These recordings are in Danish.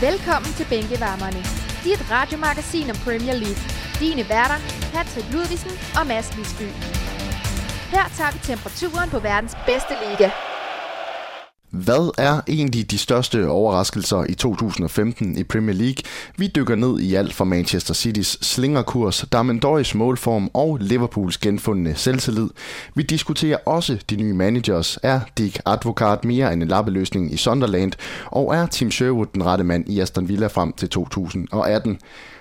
Velkommen til Bænkevarmerne. Dit radiomagasin om Premier League. Dine værter, Patrick Ludvigsen og Mads Lisby. Her tager vi temperaturen på verdens bedste liga. Hvad er egentlig de største overraskelser i 2015 i Premier League? Vi dykker ned i alt fra Manchester Citys slingerkurs, Darmendoris målform og Liverpools genfundne selvtillid. Vi diskuterer også de nye managers. Er Dick Advokat mere end en lappeløsning i Sunderland? Og er Tim Sherwood den rette mand i Aston Villa frem til 2018?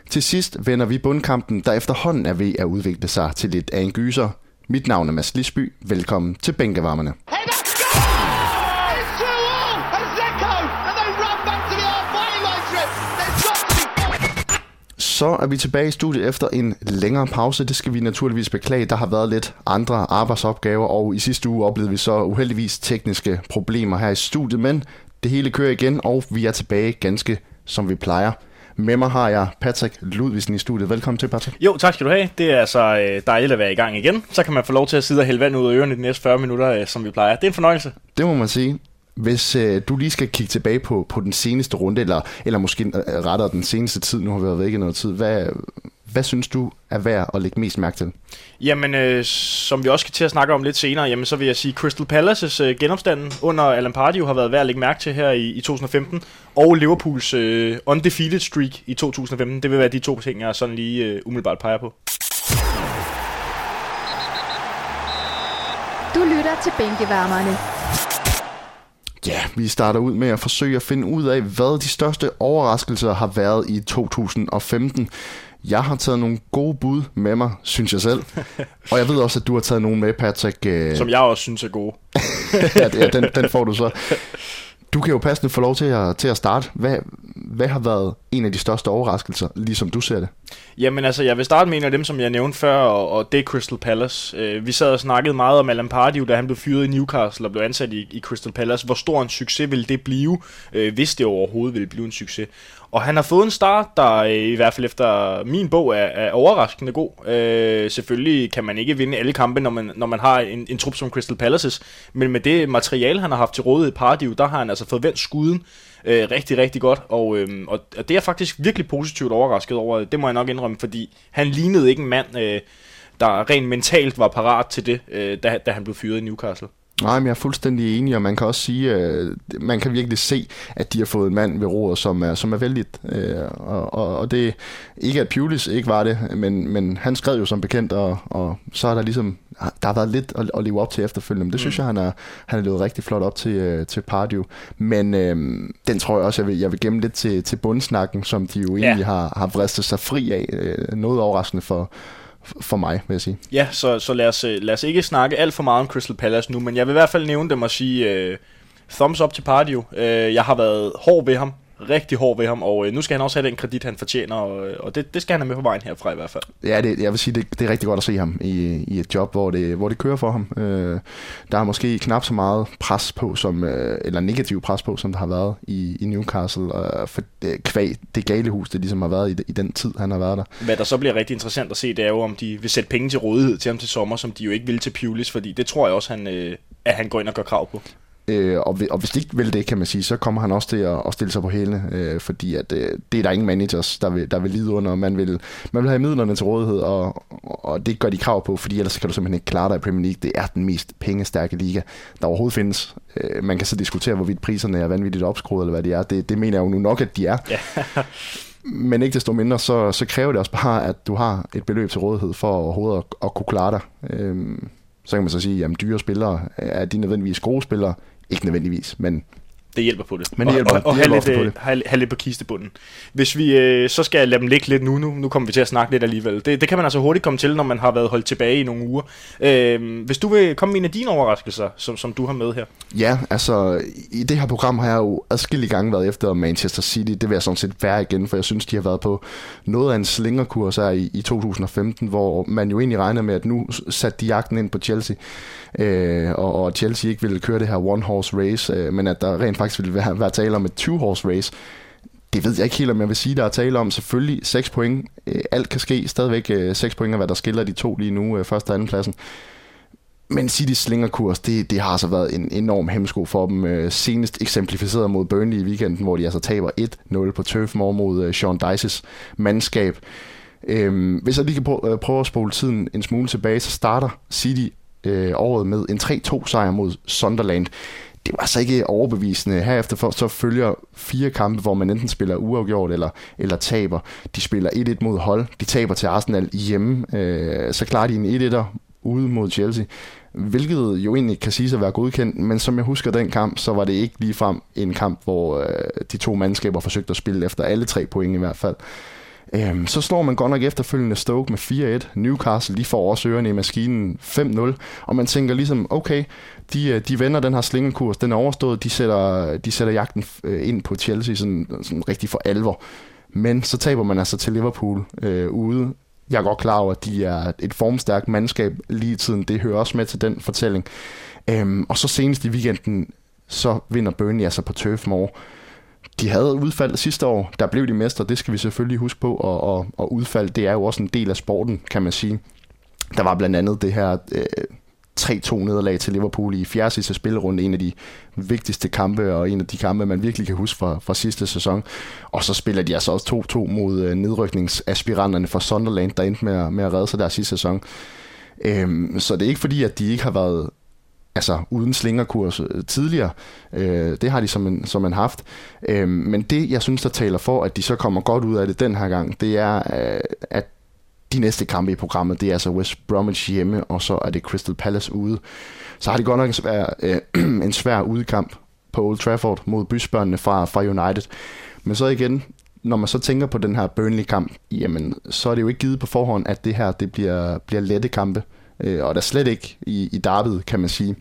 Til sidst vender vi bundkampen, der efterhånden er ved at udvikle sig til lidt af en gyser. Mit navn er Mads Lisby. Velkommen til Bænkevarmerne. Så er vi tilbage i studiet efter en længere pause. Det skal vi naturligvis beklage. Der har været lidt andre arbejdsopgaver, og i sidste uge oplevede vi så uheldigvis tekniske problemer her i studiet, men det hele kører igen, og vi er tilbage ganske som vi plejer. Med mig har jeg Patrick Ludvigsen i studiet. Velkommen til, Patrick. Jo, tak skal du have. Det er altså øh, dejligt at være i gang igen. Så kan man få lov til at sidde og hælde vand ud af ørerne de næste 40 minutter, øh, som vi plejer. Det er en fornøjelse. Det må man sige. Hvis øh, du lige skal kigge tilbage på, på den seneste runde, eller, eller måske øh, rettere den seneste tid, nu har vi været væk i noget tid, hvad, hvad synes du er værd at lægge mest mærke til? Jamen, øh, som vi også skal til at snakke om lidt senere, jamen, så vil jeg sige, Crystal Palaces øh, genopstanden under Alan Pardew har været værd at lægge mærke til her i, i 2015, og Liverpools øh, undefeated streak i 2015. Det vil være de to ting, jeg sådan lige øh, umiddelbart peger på. Du lytter til Bænkevarmerne. Ja, vi starter ud med at forsøge at finde ud af, hvad de største overraskelser har været i 2015. Jeg har taget nogle gode bud med mig, synes jeg selv. Og jeg ved også, at du har taget nogle med, Patrick. øh, Som jeg også synes er gode. ja, den, den får du så. Du kan jo passende få lov til at, til at starte. Hvad, hvad har været en af de største overraskelser, ligesom du ser det? Jamen altså, jeg vil starte med en af dem, som jeg nævnte før, og, og det er Crystal Palace. Øh, vi sad og snakkede meget om Alan Pardew, da han blev fyret i Newcastle og blev ansat i, i Crystal Palace. Hvor stor en succes ville det blive, øh, hvis det overhovedet ville blive en succes. Og han har fået en start, der øh, i hvert fald efter min bog er, er overraskende god. Øh, selvfølgelig kan man ikke vinde alle kampe, når man, når man har en, en trup som Crystal Palaces. Men med det materiale, han har haft til rådighed i Pardew, der har han altså fået vendt skuden øh, rigtig, rigtig godt. Og, øh, og og det er jeg faktisk virkelig positivt overrasket over. Det må jeg nok indrømme, fordi han lignede ikke en mand, øh, der rent mentalt var parat til det, øh, da, da han blev fyret i Newcastle. Nej, men jeg er fuldstændig enig, og man kan også sige, at man kan virkelig se, at de har fået en mand ved roret, som er, som er vældigt. Øh, og, og, og det ikke at Pulis ikke var det, men, men han skrev jo som bekendt, og, og så er der ligesom, der har været lidt at, at leve op til efterfølgende. Men det synes jeg, han er, han er levet rigtig flot op til, øh, til Pardew. Men øh, den tror jeg også, jeg vil, jeg vil gemme lidt til, til bundsnakken, som de jo egentlig har, har vristet sig fri af. Øh, noget overraskende for, for mig, vil jeg sige. Ja, så, så lad, os, øh, lad os ikke snakke alt for meget om Crystal Palace nu, men jeg vil i hvert fald nævne dem og sige øh, thumbs up til Pardew. Øh, jeg har været hård ved ham, rigtig hård ved ham, og øh, nu skal han også have den kredit, han fortjener, og, og det, det skal han have med på vejen herfra i hvert fald. Ja, det, jeg vil sige, det, det er rigtig godt at se ham i, i et job, hvor det, hvor det kører for ham. Øh, der er måske knap så meget pres på, som, øh, eller negativ pres på, som der har været i, i Newcastle, øh, for det, kvæg det galehus, det ligesom har været i, i den tid, han har været der. Hvad der så bliver rigtig interessant at se, det er jo, om de vil sætte penge til rådighed til ham til sommer, som de jo ikke vil til Pulis, fordi det tror jeg også, han, øh, at han går ind og gør krav på. Øh, og, og hvis de ikke vil det, kan man sige, så kommer han også til at, at stille sig på hælene, øh, fordi at, øh, det er der ingen managers, der vil, der vil lide under. Man vil, man vil have midlerne til rådighed, og, og det gør de krav på, fordi ellers kan du simpelthen ikke klare dig i Premier League. Det er den mest pengestærke liga, der overhovedet findes. Øh, man kan så diskutere, hvorvidt priserne er vanvittigt opskruet, eller hvad de er. Det, det mener jeg jo nu nok, at de er. Men ikke desto mindre, så, så kræver det også bare, at du har et beløb til rådighed for overhovedet at, at kunne klare dig. Øhm, så kan man så sige, at dyre spillere, er de nødvendigvis gode spillere? Ikke nødvendigvis, men det hjælper på det. Men det hjælper- og, og, og det have, hjælper lidt, øh, på have, have lidt på kistebunden. Hvis vi øh, så skal lade dem ligge lidt nu, nu, nu kommer vi til at snakke lidt alligevel. Det, det kan man altså hurtigt komme til, når man har været holdt tilbage i nogle uger. Øh, hvis du vil komme med en af dine overraskelser, som, som du har med her. Ja, altså i det her program har jeg jo adskillige gange været efter Manchester City. Det vil jeg sådan set være igen, for jeg synes, de har været på noget af en slingerkurs her i, i 2015, hvor man jo egentlig regner med, at nu satte de jagten ind på Chelsea, øh, og, og Chelsea ikke ville køre det her one-horse race, øh, men at der rent faktisk ville være, være tale om et two-horse race. Det ved jeg ikke helt, om jeg vil sige, der er tale om. Selvfølgelig 6 point. Øh, alt kan ske. Stadigvæk øh, 6 point er, hvad der skiller de to lige nu, øh, første og anden pladsen. men City slingerkurs, det, det har altså været en enorm hemsko for dem. Senest eksemplificeret mod Burnley i weekenden, hvor de altså taber 1-0 på Turf Moor mod Sean Dices mandskab. Øhm, hvis jeg lige kan prøve, prøve at spole tiden en smule tilbage, så starter City øh, året med en 3-2 sejr mod Sunderland. Det var så ikke overbevisende. Herefter for, så følger fire kampe, hvor man enten spiller uafgjort eller, eller taber. De spiller 1-1 mod hold. De taber til Arsenal hjemme. Øh, så klarer de en 1-1'er ude mod Chelsea, hvilket jo egentlig kan sige at være godkendt, men som jeg husker den kamp, så var det ikke ligefrem en kamp, hvor øh, de to mandskaber forsøgte at spille efter alle tre point i hvert fald. Øhm, så slår man godt nok efterfølgende Stoke med 4-1. Newcastle, lige får også ørerne i maskinen 5-0. Og man tænker ligesom, okay, de, øh, de vender den her slingekurs, den er overstået, de sætter, de sætter jagten øh, ind på Chelsea sådan, sådan rigtig for alvor. Men så taber man altså til Liverpool øh, ude jeg er godt klar over, at de er et formstærkt mandskab lige i tiden. Det hører også med til den fortælling. Øhm, og så senest i weekenden, så vinder Burnley altså på Turf Moor. De havde udfald sidste år, der blev de mestre, det skal vi selvfølgelig huske på, og, og, og udfald, det er jo også en del af sporten, kan man sige. Der var blandt andet det her øh, 3-2 nederlag til Liverpool i fjerde sidste spillerunde, en af de vigtigste kampe, og en af de kampe, man virkelig kan huske fra, fra sidste sæson. Og så spiller de altså også 2-2 mod øh, nedrykningsaspiranterne fra Sunderland, der endte med at, med at redde sig der sidste sæson. Øhm, så det er ikke fordi, at de ikke har været altså uden slingerkurs øh, tidligere. Øh, det har de som en, som en haft. Øh, men det, jeg synes, der taler for, at de så kommer godt ud af det den her gang, det er, øh, at de næste kampe i programmet, det er altså West Bromwich hjemme, og så er det Crystal Palace ude. Så har de godt nok en svær, øh, en svær udkamp på Old Trafford mod bysbørnene fra, fra United. Men så igen, når man så tænker på den her Burnley-kamp, jamen, så er det jo ikke givet på forhånd, at det her det bliver, bliver lette kampe. Øh, og der er slet ikke i, i derbyet, kan man sige.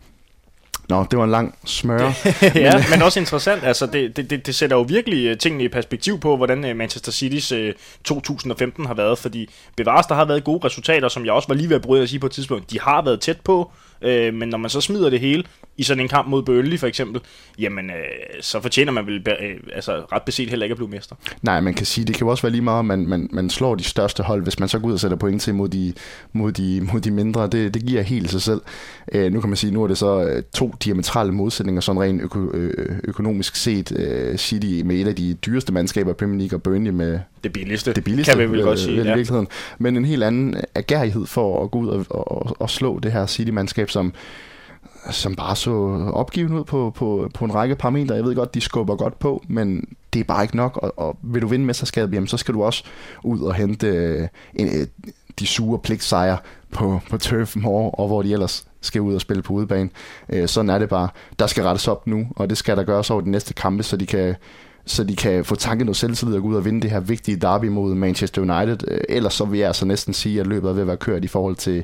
Nå, det var en lang smør. ja, men, men også interessant. Altså, det, det, det sætter jo virkelig øh, tingene i perspektiv på, hvordan øh, Manchester City's 2015 har været. Fordi bevares, der har været gode resultater, som jeg også var lige ved at bryde at sige på et tidspunkt. De har været tæt på, øh, men når man så smider det hele i sådan en kamp mod Burnley for eksempel, jamen øh, så fortjener man vel øh, altså, ret beset heller ikke at blive mester. Nej, man kan sige, det kan jo også være lige meget, at man, man, man slår de største hold, hvis man så går ud og sætter point til mod de, mod de, mod de mindre. Det, det giver helt sig selv. Øh, nu kan man sige, nu er det så øh, to diametrale modsætninger, sådan rent øko, øh, økonomisk set. Øh, City med et af de dyreste mandskaber i Premier League, og Burnley med det billigste, det billigste kan vi vel godt sige. Ja. virkeligheden. Men en helt anden agerighed for at gå ud og, og, og slå det her City-mandskab, som som bare så opgivende ud på, på, på en række parametre. Jeg ved godt, de skubber godt på, men det er bare ikke nok. Og, og vil du vinde mesterskabet, jamen, så skal du også ud og hente øh, en, øh, de sure pligtsejre på, på Turf Moor, og hvor de ellers skal ud og spille på udebane. Øh, sådan er det bare. Der skal rettes op nu, og det skal der gøres over de næste kampe, så de kan så de kan få tanket noget selvtillid og gå ud og vinde det her vigtige derby mod Manchester United. Øh, ellers så vil jeg altså næsten sige, at løbet er ved at være kørt i forhold til,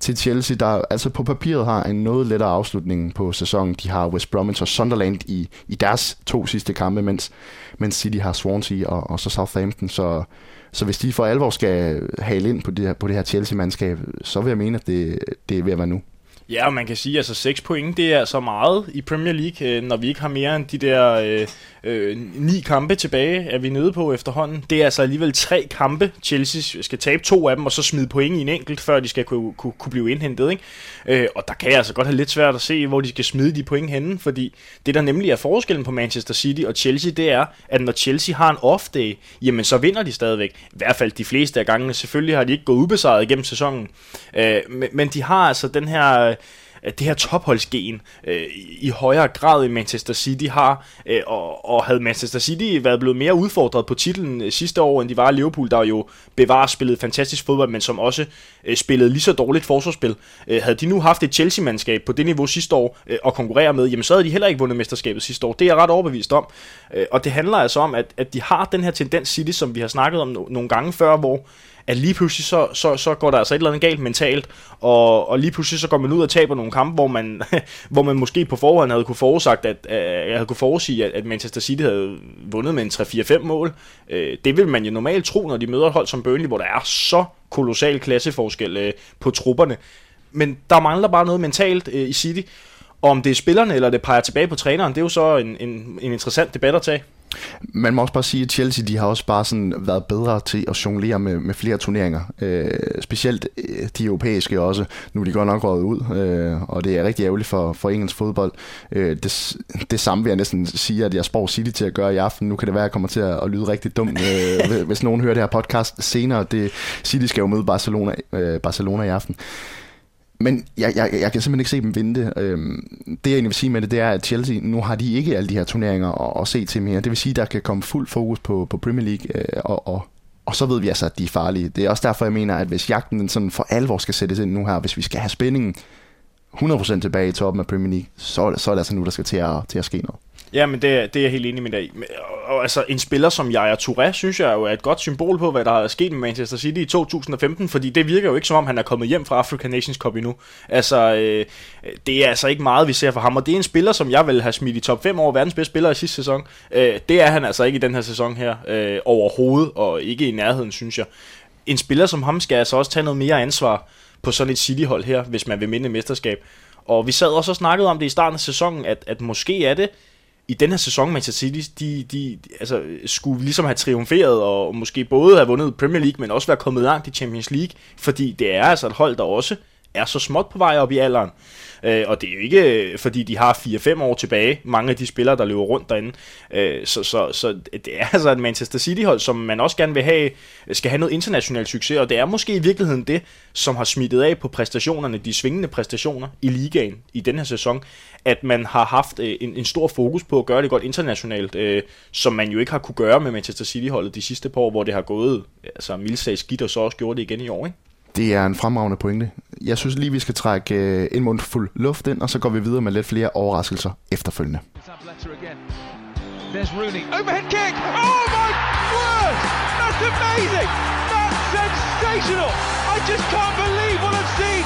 til Chelsea, der altså på papiret har en noget lettere afslutning på sæsonen. De har West Bromwich og Sunderland i, i deres to sidste kampe, mens, mens City har Swansea og, og så Southampton. Så, så hvis de for alvor skal hale ind på det her, på det her Chelsea-mandskab, så vil jeg mene, at det, det er ved at være nu. Ja, og man kan sige, at altså 6 point, det er så meget i Premier League, øh, når vi ikke har mere end de der øh, øh, ni kampe tilbage, er vi nede på efterhånden. Det er altså alligevel tre kampe. Chelsea skal tabe to af dem, og så smide point i en enkelt, før de skal kunne, kunne, kunne blive indhentet. Ikke? Øh, og der kan jeg altså godt have lidt svært at se, hvor de skal smide de point henne, fordi det der nemlig er forskellen på Manchester City og Chelsea, det er, at når Chelsea har en off-day, jamen så vinder de stadigvæk. I hvert fald de fleste af gangene. Selvfølgelig har de ikke gået ubesejret igennem sæsonen. Øh, men, men de har altså den her det her topholdsgen øh, i højere grad i Manchester City har, øh, og, og havde Manchester City været blevet mere udfordret på titlen øh, sidste år, end de var i Liverpool, der jo bevarer spillet fantastisk fodbold, men som også øh, spillede lige så dårligt forsvarsspil. Øh, havde de nu haft et Chelsea-mandskab på det niveau sidste år øh, at konkurrere med, jamen så havde de heller ikke vundet mesterskabet sidste år. Det er jeg ret overbevist om. Øh, og det handler altså om, at, at de har den her tendens City, som vi har snakket om no- nogle gange før, hvor at lige pludselig så, så, så går der altså et eller andet galt mentalt, og, og lige pludselig så går man ud og taber nogle kampe, hvor man, hvor man måske på forhånd havde kunne forudsagt, at, at jeg havde kunne forudsige, at, at Manchester City havde vundet med en 3-4-5 mål. Øh, det vil man jo normalt tro, når de møder et hold som Burnley, hvor der er så kolossal klasseforskel øh, på trupperne. Men der mangler bare noget mentalt øh, i City, og om det er spillerne, eller det peger tilbage på træneren, det er jo så en, en, en interessant debat at tage. Man må også bare sige, at Chelsea de har også bare sådan været bedre til at jonglere med, med flere turneringer. Øh, specielt øh, de europæiske også. Nu er de godt nok røget ud, øh, og det er rigtig ærgerligt for, for engelsk fodbold. Øh, det, det samme vil jeg næsten sige, at jeg spår City til at gøre i aften. Nu kan det være, at jeg kommer til at, at lyde rigtig dumt, øh, hvis nogen hører det her podcast senere. Det, City skal jo møde Barcelona, øh, Barcelona i aften. Men jeg, jeg, jeg kan simpelthen ikke se dem vinde det. Øhm, det jeg egentlig vil sige med det, det er, at Chelsea, nu har de ikke alle de her turneringer at, at se til mere. Det vil sige, at der kan komme fuld fokus på, på Premier League, øh, og, og, og så ved vi altså, at de er farlige. Det er også derfor, jeg mener, at hvis jagten den sådan for alvor skal sættes ind nu her, hvis vi skal have spændingen 100% tilbage i toppen af Premier League, så, så er det altså nu, der skal til at, til at ske noget. Ja, men det, det er jeg helt enig med dig i. Og, altså, en spiller som Jaja Touré, synes jeg jo er et godt symbol på, hvad der er sket med Manchester City i 2015, fordi det virker jo ikke som om, han er kommet hjem fra African Nations Cup endnu. Altså, øh, det er altså ikke meget, vi ser for ham, og det er en spiller, som jeg vil have smidt i top 5 over verdens bedste spiller i sidste sæson. Øh, det er han altså ikke i den her sæson her øh, overhovedet, og ikke i nærheden, synes jeg. En spiller som ham skal altså også tage noget mere ansvar på sådan et City-hold her, hvis man vil minde mesterskab. Og vi sad også og snakkede om det i starten af sæsonen, at, at måske er det i den her sæson, Manchester City, de, de, de altså, skulle ligesom have triumferet, og måske både have vundet Premier League, men også være kommet langt i Champions League, fordi det er altså et hold, der også er så småt på vej op i alderen. Øh, og det er jo ikke, øh, fordi de har 4-5 år tilbage, mange af de spillere, der løber rundt derinde. Øh, så, så, så det er altså et Manchester City-hold, som man også gerne vil have, øh, skal have noget international succes, og det er måske i virkeligheden det, som har smittet af på præstationerne, de svingende præstationer i ligaen i den her sæson, at man har haft øh, en, en stor fokus på at gøre det godt internationalt, øh, som man jo ikke har kunne gøre med Manchester City-holdet de sidste par år, hvor det har gået altså mildt skidt, og så også gjort det igen i år, ikke? Det er en fremragende pointe. Jeg synes lige, vi skal trække øh, en mund fuld luft ind, og så går vi videre med lidt flere overraskelser efterfølgende. There's Rooney. Overhead kick! Oh my word! That's amazing! That's sensational! I just can't believe what I've seen!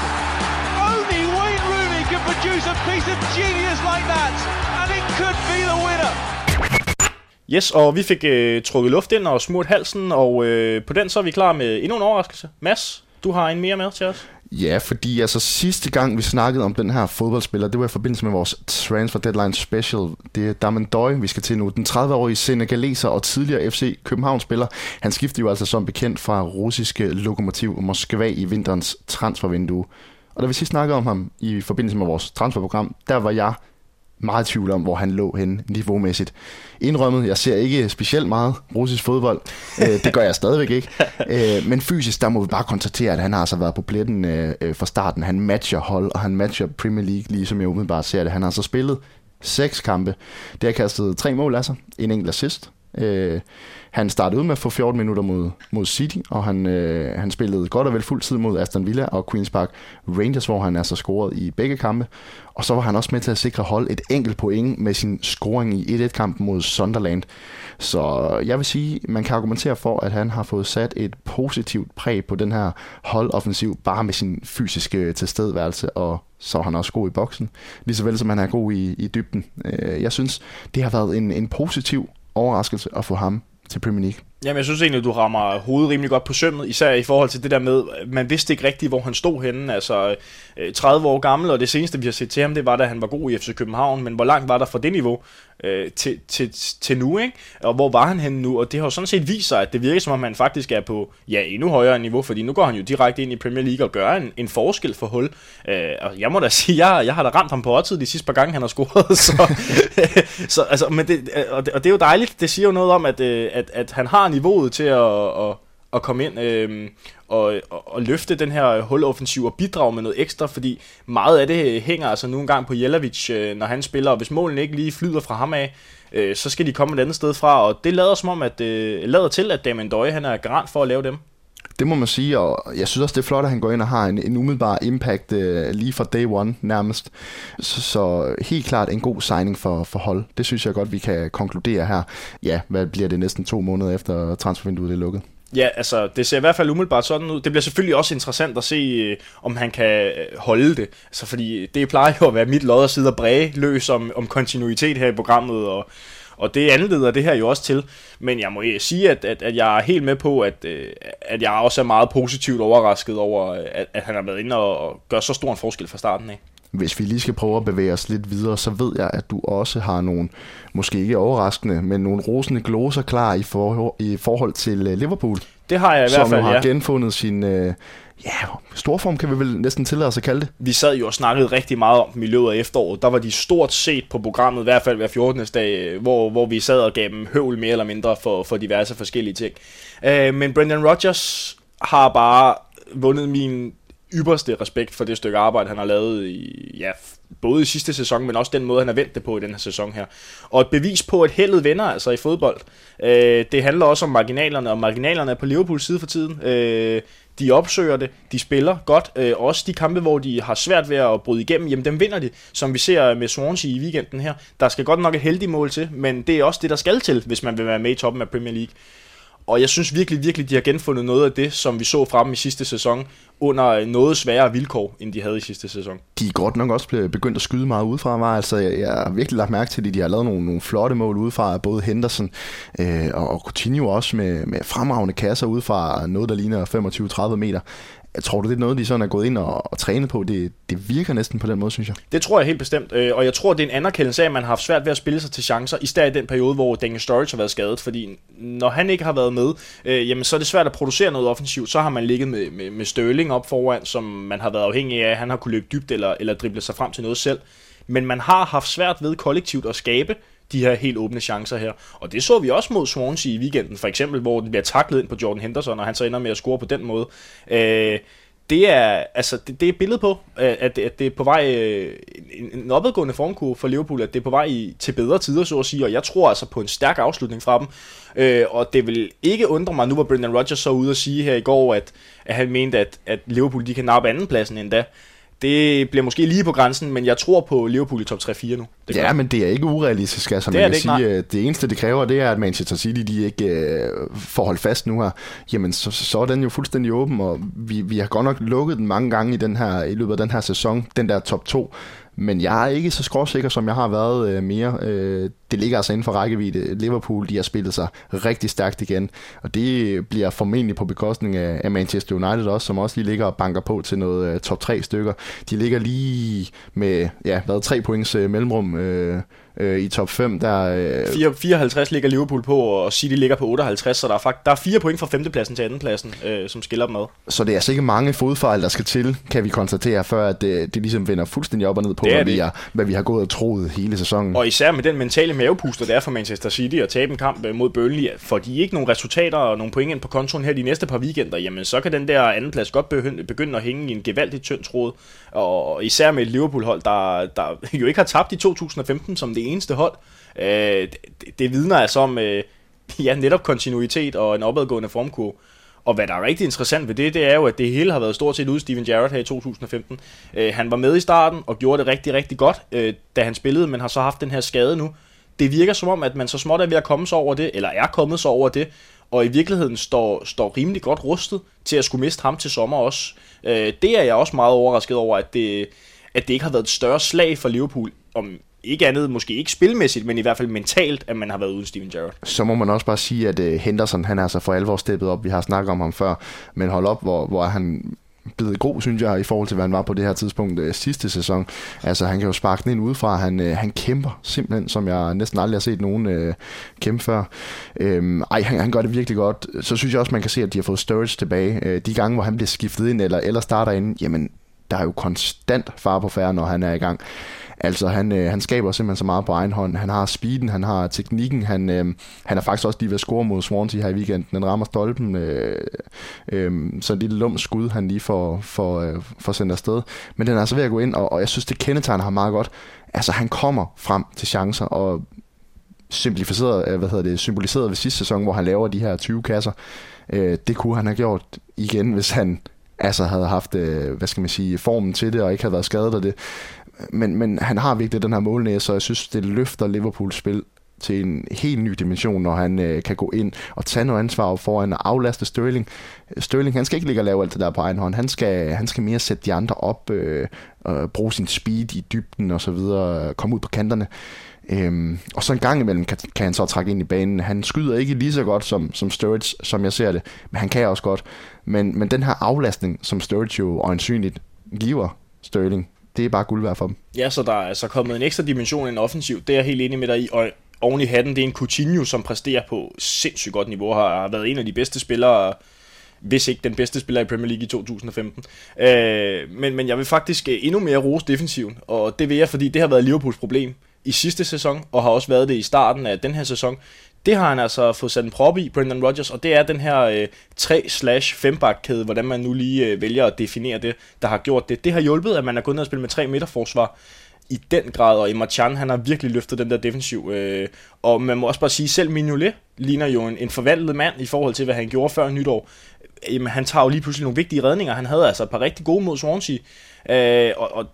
Only Wayne Rooney can produce a piece of genius like that, and it could be the winner! Yes, og vi fik øh, trukket luft ind og smurt halsen, og øh, på den så er vi klar med endnu en overraskelse. Mads, du har en mere med til os? Ja, fordi altså sidste gang vi snakkede om den her fodboldspiller, det var i forbindelse med vores Transfer Deadline Special. Det er Damen Døj, vi skal til nu. Den 30-årige senegaleser og tidligere FC København-spiller. Han skiftede jo altså som bekendt fra russiske Lokomotiv Moskva i vinterens transfervindue. Og da vi sidst snakkede om ham i forbindelse med vores transferprogram, der var jeg meget tvivl om, hvor han lå hen niveaumæssigt. Indrømmet, jeg ser ikke specielt meget russisk fodbold. øh, det gør jeg stadigvæk ikke. Øh, men fysisk, der må vi bare konstatere, at han har altså været på pletten øh, fra starten. Han matcher hold, og han matcher Premier League, lige som jeg umiddelbart ser det. Han har så spillet seks kampe. Det har kastet tre mål af sig. En enkelt assist. Øh, han startede ud med at få 14 minutter mod, mod City, og han, øh, han spillede godt og vel fuld tid mod Aston Villa og Queen's Park Rangers, hvor han altså scorede i begge kampe. Og så var han også med til at sikre hold et enkelt point med sin scoring i 1-1-kampen mod Sunderland. Så jeg vil sige, man kan argumentere for, at han har fået sat et positivt præg på den her holdoffensiv, bare med sin fysiske tilstedeværelse, og så er han også god i boksen, lige så vel som han er god i, i dybden. Øh, jeg synes, det har været en, en positiv overraskelse at få ham til Premier League. Jamen, jeg synes egentlig, du rammer hovedet rimelig godt på sømmet, især i forhold til det der med, man vidste ikke rigtigt, hvor han stod henne. Altså, øh, 30 år gammel, og det seneste, vi har set til ham, det var, da han var god i FC København, men hvor langt var der fra det niveau øh, til, til, til nu, ikke? Og hvor var han henne nu? Og det har jo sådan set vist sig, at det virker som om, han faktisk er på, ja, endnu højere niveau, fordi nu går han jo direkte ind i Premier League og gør en, en forskel for hul. Øh, og jeg må da sige, jeg, jeg har da ramt ham på årtid de sidste par gange, han har scoret, så, så altså, men det, øh, og, det, og det er jo dejligt, det siger jo noget om, at, øh, at, at han har niveauet til at, at, at komme ind øh, og, og, og løfte den her huloffensiv og bidrage med noget ekstra, fordi meget af det hænger altså nu engang på Jelavic, øh, når han spiller, og hvis målene ikke lige flyder fra ham af, øh, så skal de komme et andet sted fra, og det lader som om, at øh, lader til, at Damien Døje, han er garant for at lave dem. Det må man sige, og jeg synes også, det er flot, at han går ind og har en, en umiddelbar impact øh, lige fra day one nærmest. Så, så helt klart en god signing for, for hold. Det synes jeg godt, vi kan konkludere her. Ja, hvad bliver det næsten to måneder efter transfervinduet er lukket? Ja, altså det ser i hvert fald umiddelbart sådan ud. Det bliver selvfølgelig også interessant at se, øh, om han kan øh, holde det. Altså fordi det plejer jo at være mit lod at sidde og bræge løs om, om kontinuitet her i programmet, og, og det anleder det her jo også til. Men jeg må sige, at, at, at jeg er helt med på, at, øh, at jeg også er meget positivt overrasket over, øh, at, at han har været inde og, og gør så stor en forskel fra starten af hvis vi lige skal prøve at bevæge os lidt videre, så ved jeg, at du også har nogle, måske ikke overraskende, men nogle rosende gloser klar i, for, i forhold til øh, Liverpool. Det har jeg i hvert fald, Som har ja. genfundet sin øh, ja, storform, kan vi vel næsten tillade os at kalde det. Vi sad jo og snakkede rigtig meget om dem i løbet af efteråret. Der var de stort set på programmet, i hvert fald hver 14. dag, øh, hvor, hvor vi sad og gav dem høvl mere eller mindre for, for diverse forskellige ting. Uh, men Brendan Rodgers har bare vundet min ypperste respekt for det stykke arbejde, han har lavet i, ja, både i sidste sæson, men også den måde, han har vendt det på i den her sæson her. Og et bevis på, at heldet vender altså i fodbold. Øh, det handler også om marginalerne, og marginalerne er på Liverpools side for tiden. Øh, de opsøger det, de spiller godt. Øh, også de kampe, hvor de har svært ved at bryde igennem, jamen dem vinder de, som vi ser med Swansea i weekenden her. Der skal godt nok et heldigt mål til, men det er også det, der skal til, hvis man vil være med i toppen af Premier League. Og jeg synes virkelig, virkelig, de har genfundet noget af det, som vi så fra dem i sidste sæson, under noget sværere vilkår, end de havde i sidste sæson. De er godt nok også begyndt at skyde meget udefra, var altså jeg, jeg har virkelig lagt mærke til at De har lavet nogle, nogle flotte mål udefra, både Henderson øh, og, og Coutinho også med, med fremragende kasser udefra, noget der ligner 25-30 meter. Jeg tror du, det er noget, de sådan er gået ind og, og trænet på? Det, det virker næsten på den måde, synes jeg. Det tror jeg helt bestemt, øh, og jeg tror, det er en anerkendelse af, at man har haft svært ved at spille sig til chancer, i i den periode, hvor Daniel Sturridge har været skadet, fordi når han ikke har været med, øh, jamen så er det svært at producere noget offensivt, så har man ligget med, med, med Sterling op foran, som man har været afhængig af, han har kunne løbe dybt eller, eller drible sig frem til noget selv, men man har haft svært ved kollektivt at skabe de her helt åbne chancer her. Og det så vi også mod Swansea i weekenden, for eksempel, hvor den bliver taklet ind på Jordan Henderson, og han så ender med at score på den måde. Øh, det er, altså, det, det er et billede på, øh, at, det, at det er på vej, øh, en, en opadgående formkurve for Liverpool, at det er på vej i, til bedre tider, så at sige, og jeg tror altså på en stærk afslutning fra dem, øh, og det vil ikke undre mig, nu var Brendan Rodgers så ude og sige her i går, at, at han mente, at, at Liverpool de kan nappe andenpladsen endda, det bliver måske lige på grænsen, men jeg tror på Liverpool i top 3-4 nu. Det ja, men det er ikke urealistisk. Altså, det man kan det sige, øh, det eneste, det kræver, det er, at Manchester City de ikke øh, får holdt fast nu her. Jamen, så, så er den jo fuldstændig åben, og vi, vi har godt nok lukket den mange gange i, den her, i løbet af den her sæson, den der top 2. Men jeg er ikke så skråsikker, som jeg har været øh, mere. Øh, det ligger altså inden for rækkevidde. Liverpool de har spillet sig rigtig stærkt igen, og det bliver formentlig på bekostning af, af Manchester United også, som også lige ligger og banker på til noget øh, top 3 stykker. De ligger lige med ja, hvad, 3 points øh, mellemrum øh, øh, i top 5. Der, øh, 4, 54 ligger Liverpool på, og City ligger på 58, så der er, fakt, der er fire point fra femtepladsen til andenpladsen, øh, som skiller dem ad. Så det er altså ikke mange fodfejl, der skal til, kan vi konstatere, før at det, det ligesom vender fuldstændig op og ned på, Det er hvad det vi, har, hvad vi har gået og troet hele sæsonen. Og især med den mentale mavepuster, der er for Manchester City at tabe en kamp øh, mod Burnley, får de ikke nogen resultater og nogle point ind på kontoen her de næste par weekender, jamen så kan den der andenplads godt begynde, at hænge i en gevaldig tynd tråd. Og især med et Liverpool-hold, der, der jo ikke har tabt i 2015 som det eneste hold. Øh, det, det vidner altså om øh, ja, netop kontinuitet og en opadgående formkurve. Og hvad der er rigtig interessant ved det, det er jo, at det hele har været stort set ude Steven Gerrard her i 2015. Øh, han var med i starten og gjorde det rigtig, rigtig godt, øh, da han spillede, men har så haft den her skade nu. Det virker som om, at man så småt er ved at komme sig over det, eller er kommet sig over det, og i virkeligheden står, står rimelig godt rustet til at skulle miste ham til sommer også. Øh, det er jeg også meget overrasket over, at det, at det ikke har været et større slag for Liverpool, om ikke andet, måske ikke spilmæssigt, men i hvert fald mentalt, at man har været uden Steven Gerrard. Så må man også bare sige, at øh, Henderson, han er så for alvor steppet op. Vi har snakket om ham før, men hold op, hvor, hvor er han blevet god, synes jeg, i forhold til, hvad han var på det her tidspunkt øh, sidste sæson. Altså, han kan jo sparke den ind udefra. Han, øh, han kæmper simpelthen, som jeg næsten aldrig har set nogen øh, kæmpe før. Øhm, ej, han, han gør det virkelig godt. Så synes jeg også, man kan se, at de har fået Sturridge tilbage. Øh, de gange, hvor han bliver skiftet ind, eller, eller starter ind, jamen, der er jo konstant far på færre, når han er i gang. Altså, han, øh, han skaber simpelthen så meget på egen hånd. Han har speeden, han har teknikken, han, øh, han er faktisk også lige ved at score mod Swansea her i weekenden. Den rammer stolpen, øh, øh, så en lille lum skud, han lige får, får, øh, får sendt afsted. Men den er altså ved at gå ind, og, og jeg synes, det kendetegner ham meget godt. Altså, han kommer frem til chancer, og simplificeret, øh, hvad hedder det, symboliseret ved sidste sæson, hvor han laver de her 20 kasser. Øh, det kunne han have gjort igen, hvis han altså havde haft, øh, hvad skal man sige, formen til det, og ikke havde været skadet af det. Men, men han har virkelig den her målnæse, så jeg synes, det løfter Liverpools spil til en helt ny dimension, når han øh, kan gå ind og tage noget ansvar foran og aflaste Sterling. Sterling, han skal ikke ligge og lave alt det der på egen hånd. Han skal, han skal mere sætte de andre op, øh, og bruge sin speed i dybden og så videre, komme ud på kanterne. Øhm, og så en gang imellem kan, kan han så trække ind i banen. Han skyder ikke lige så godt som, som Sturridge, som jeg ser det, men han kan også godt. Men, men den her aflastning, som Sturridge jo øjensynligt giver Sterling, det er bare guld værd for dem. Ja, så der er altså kommet en ekstra dimension i en offensiv. Det er jeg helt enig med dig i. Og oven i hatten, det er en Coutinho, som præsterer på sindssygt godt niveau. Har, været en af de bedste spillere, hvis ikke den bedste spiller i Premier League i 2015. Øh, men, men jeg vil faktisk øh, endnu mere rose defensiven, og det vil jeg, fordi det har været Liverpools problem i sidste sæson, og har også været det i starten af den her sæson. Det har han altså fået sat en prop i, Brendan Rodgers, og det er den her øh, 3-5-bakkæde, hvordan man nu lige øh, vælger at definere det, der har gjort det. Det har hjulpet, at man er gået ned og spille med 3 midterforsvar i den grad, og Emma Chan, han har virkelig løftet den der defensiv. Øh, og man må også bare sige, selv Mignolet ligner jo en, en forvandlet mand i forhold til, hvad han gjorde før nytår. Jamen, han tager jo lige pludselig nogle vigtige redninger. Han havde altså et par rigtig gode mod Swansea. Øh, og, og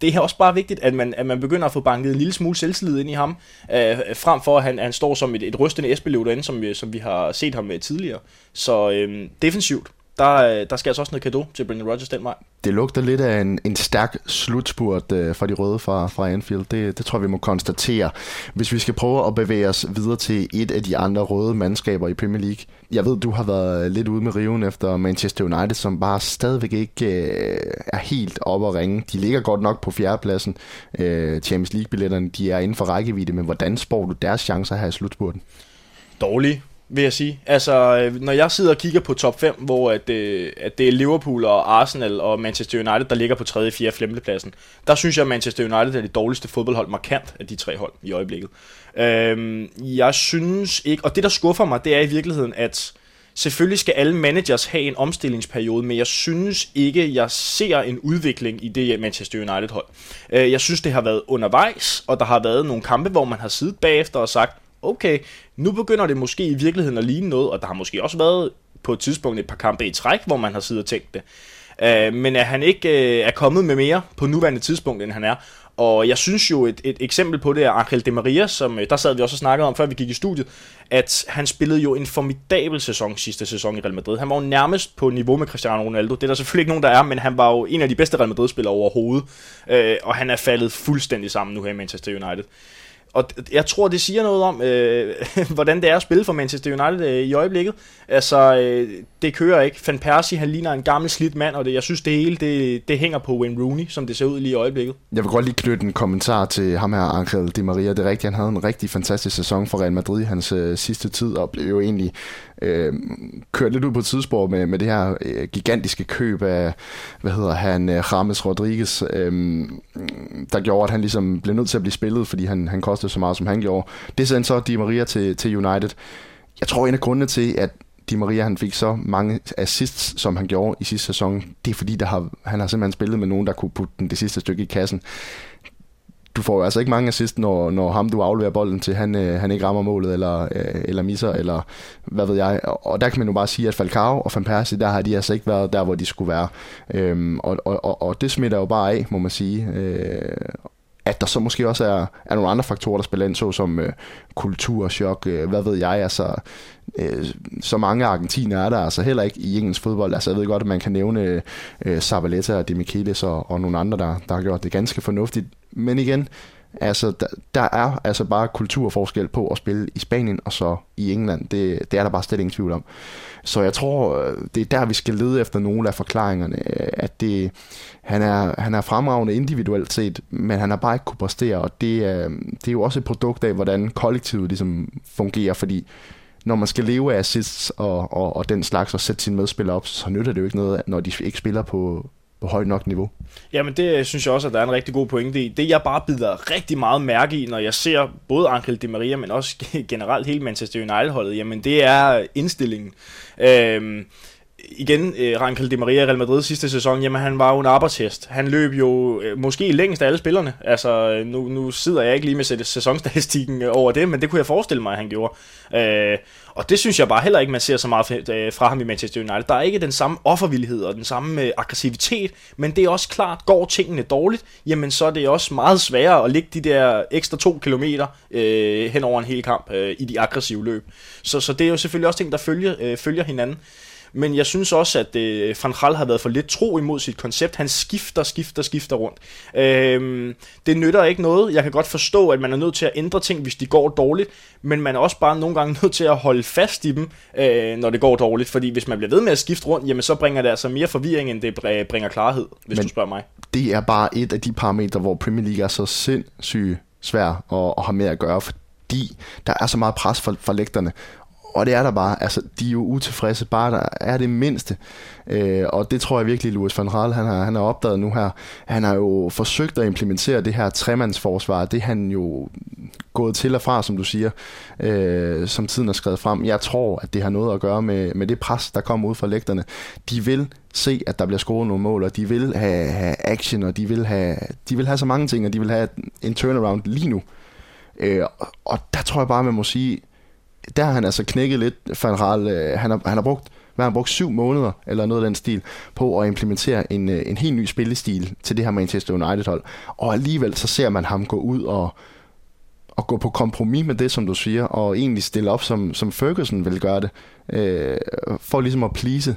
det er også bare vigtigt, at man, at man begynder at få banket en lille smule selvtillid ind i ham, øh, frem for at han, han står som et, et rystende Esbjerg derinde, som, øh, som vi har set ham med tidligere. Så øh, defensivt, der, øh, der skal altså også noget kado til Brendan Rodgers den vej. Det lugter lidt af en, en stærk slutspurt uh, for de røde fra, fra Anfield. Det, det tror jeg, vi må konstatere. Hvis vi skal prøve at bevæge os videre til et af de andre røde mandskaber i Premier League. Jeg ved, du har været lidt ude med riven efter Manchester United, som bare stadigvæk ikke uh, er helt oppe at ringe. De ligger godt nok på fjerdepladsen. Uh, Champions League-billetterne de er inden for rækkevidde, men hvordan spår du deres chancer her i slutspurten? Dårlige vil jeg sige. Altså, øh, når jeg sidder og kigger på top 5, hvor at, øh, at det er Liverpool og Arsenal og Manchester United, der ligger på 3., 4., 5. pladsen, der synes jeg, at Manchester United er det dårligste fodboldhold markant af de tre hold i øjeblikket. Øhm, jeg synes ikke, og det der skuffer mig, det er i virkeligheden, at selvfølgelig skal alle managers have en omstillingsperiode, men jeg synes ikke, jeg ser en udvikling i det Manchester United-hold. Øh, jeg synes, det har været undervejs, og der har været nogle kampe, hvor man har siddet bagefter og sagt, okay, nu begynder det måske i virkeligheden at ligne noget, og der har måske også været på et tidspunkt et par kampe i træk, hvor man har siddet og tænkt det. Uh, men at han ikke øh, er kommet med mere på nuværende tidspunkt, end han er. Og jeg synes jo, et, et eksempel på det er Angel de Maria, som øh, der sad vi også og snakkede om, før vi gik i studiet, at han spillede jo en formidabel sæson sidste sæson i Real Madrid. Han var jo nærmest på niveau med Cristiano Ronaldo. Det er der selvfølgelig ikke nogen, der er, men han var jo en af de bedste Real Madrid-spillere overhovedet. Uh, og han er faldet fuldstændig sammen nu her i Manchester United og jeg tror, det siger noget om, øh, hvordan det er at spille for Manchester United øh, i øjeblikket. Altså, øh, det kører ikke. Van Persie, han ligner en gammel slidt mand, og det, jeg synes, det hele det, det hænger på Wayne Rooney, som det ser ud lige i øjeblikket. Jeg vil godt lige knytte en kommentar til ham her, Angel Di Maria. Det er rigtigt, han havde en rigtig fantastisk sæson for Real Madrid i hans øh, sidste tid, og blev jo egentlig øh, kørt lidt ud på et tidsspor med, med det her øh, gigantiske køb af, hvad hedder han, øh, James Rodriguez, øh, der gjorde, at han ligesom blev nødt til at blive spillet, fordi han, han kostede så meget, som han gjorde. Det sendte så Di Maria til, til United. Jeg tror, en af grundene til, at Di Maria han fik så mange assists, som han gjorde i sidste sæson, det er fordi, der har, han har simpelthen spillet med nogen, der kunne putte den det sidste stykke i kassen du får altså ikke mange assist, når, når ham du afleverer bolden til, han, øh, han ikke rammer målet, eller, øh, eller misser, eller hvad ved jeg. Og, og der kan man jo bare sige, at Falcao og Van Persie, der har de altså ikke været der, hvor de skulle være. Øhm, og, og, og, og det smitter jo bare af, må man sige. Øh, at der så måske også er, er nogle andre faktorer, der spiller ind, såsom øh, kulturchok, øh, hvad ved jeg, altså øh, så mange argentiner er der altså heller ikke i engelsk fodbold. Altså jeg ved godt, at man kan nævne øh, Zabaleta og Demichelis og, og nogle andre, der, der har gjort det ganske fornuftigt. Men igen, altså der, der er altså bare kulturforskel på at spille i Spanien og så i England. Det, det er der bare slet ingen tvivl om. Så jeg tror, øh, det er der, vi skal lede efter nogle af forklaringerne. Øh, at det, han, er, han er fremragende individuelt set, men han har bare ikke kunne præstere, og det, øh, det er jo også et produkt af, hvordan kollektivet ligesom fungerer, fordi når man skal leve af assists og, og, og den slags, og sætte sine medspillere op, så nytter det jo ikke noget, når de ikke spiller på, på højt nok niveau. Jamen det øh, synes jeg også, at der er en rigtig god pointe i. Det jeg bare bider rigtig meget mærke i, når jeg ser både Angel Di Maria, men også generelt hele Manchester United-holdet, jamen det er indstillingen. Øhm, igen, øh, Rangel Di Maria Real Madrid sidste sæson, jamen han var jo en arbejdshest. Han løb jo øh, måske længst af alle spillerne. Altså, nu, nu sidder jeg ikke lige med sæsonstatistikken øh, over det, men det kunne jeg forestille mig, at han gjorde. Øh, og det synes jeg bare heller ikke, man ser så meget øh, fra ham i Manchester United. Der er ikke den samme offervillighed og den samme øh, aggressivitet, men det er også klart, går tingene dårligt, jamen så er det også meget sværere at ligge de der ekstra to kilometer øh, hen over en hel kamp øh, i de aggressive løb. Så, så det er jo selvfølgelig også ting, der følger, øh, følger hinanden men jeg synes også, at øh, Van Gaal har været for lidt tro imod sit koncept. Han skifter, skifter, skifter rundt. Øh, det nytter ikke noget. Jeg kan godt forstå, at man er nødt til at ændre ting, hvis de går dårligt, men man er også bare nogle gange nødt til at holde fast i dem, øh, når det går dårligt, fordi hvis man bliver ved med at skifte rundt, jamen så bringer det altså mere forvirring, end det bringer klarhed, hvis men du spørger mig. Det er bare et af de parametre, hvor Premier League er så sindssygt svær at, at have med at gøre, fordi der er så meget pres for lægterne. Og det er der bare. Altså, de er jo utilfredse, bare der er det mindste. Øh, og det tror jeg virkelig, Louis van Raal, han har, han har opdaget nu her. Han har jo forsøgt at implementere det her tremandsforsvar. Det han jo gået til og fra, som du siger, øh, som tiden er skrevet frem. Jeg tror, at det har noget at gøre med, med det pres, der kommer ud fra lægterne. De vil se, at der bliver scoret nogle mål, og de vil have, have action, og de vil have, de vil have så mange ting, og de vil have en turnaround lige nu. Øh, og der tror jeg bare, man må sige, der har han altså knækket lidt, Van Raal, øh, han, har, han har brugt hvad han brugt syv måneder, eller noget af den stil, på at implementere en, øh, en helt ny spillestil til det her Manchester United-hold. Og alligevel så ser man ham gå ud og, og gå på kompromis med det, som du siger, og egentlig stille op, som, som Ferguson ville gøre det, øh, for ligesom at please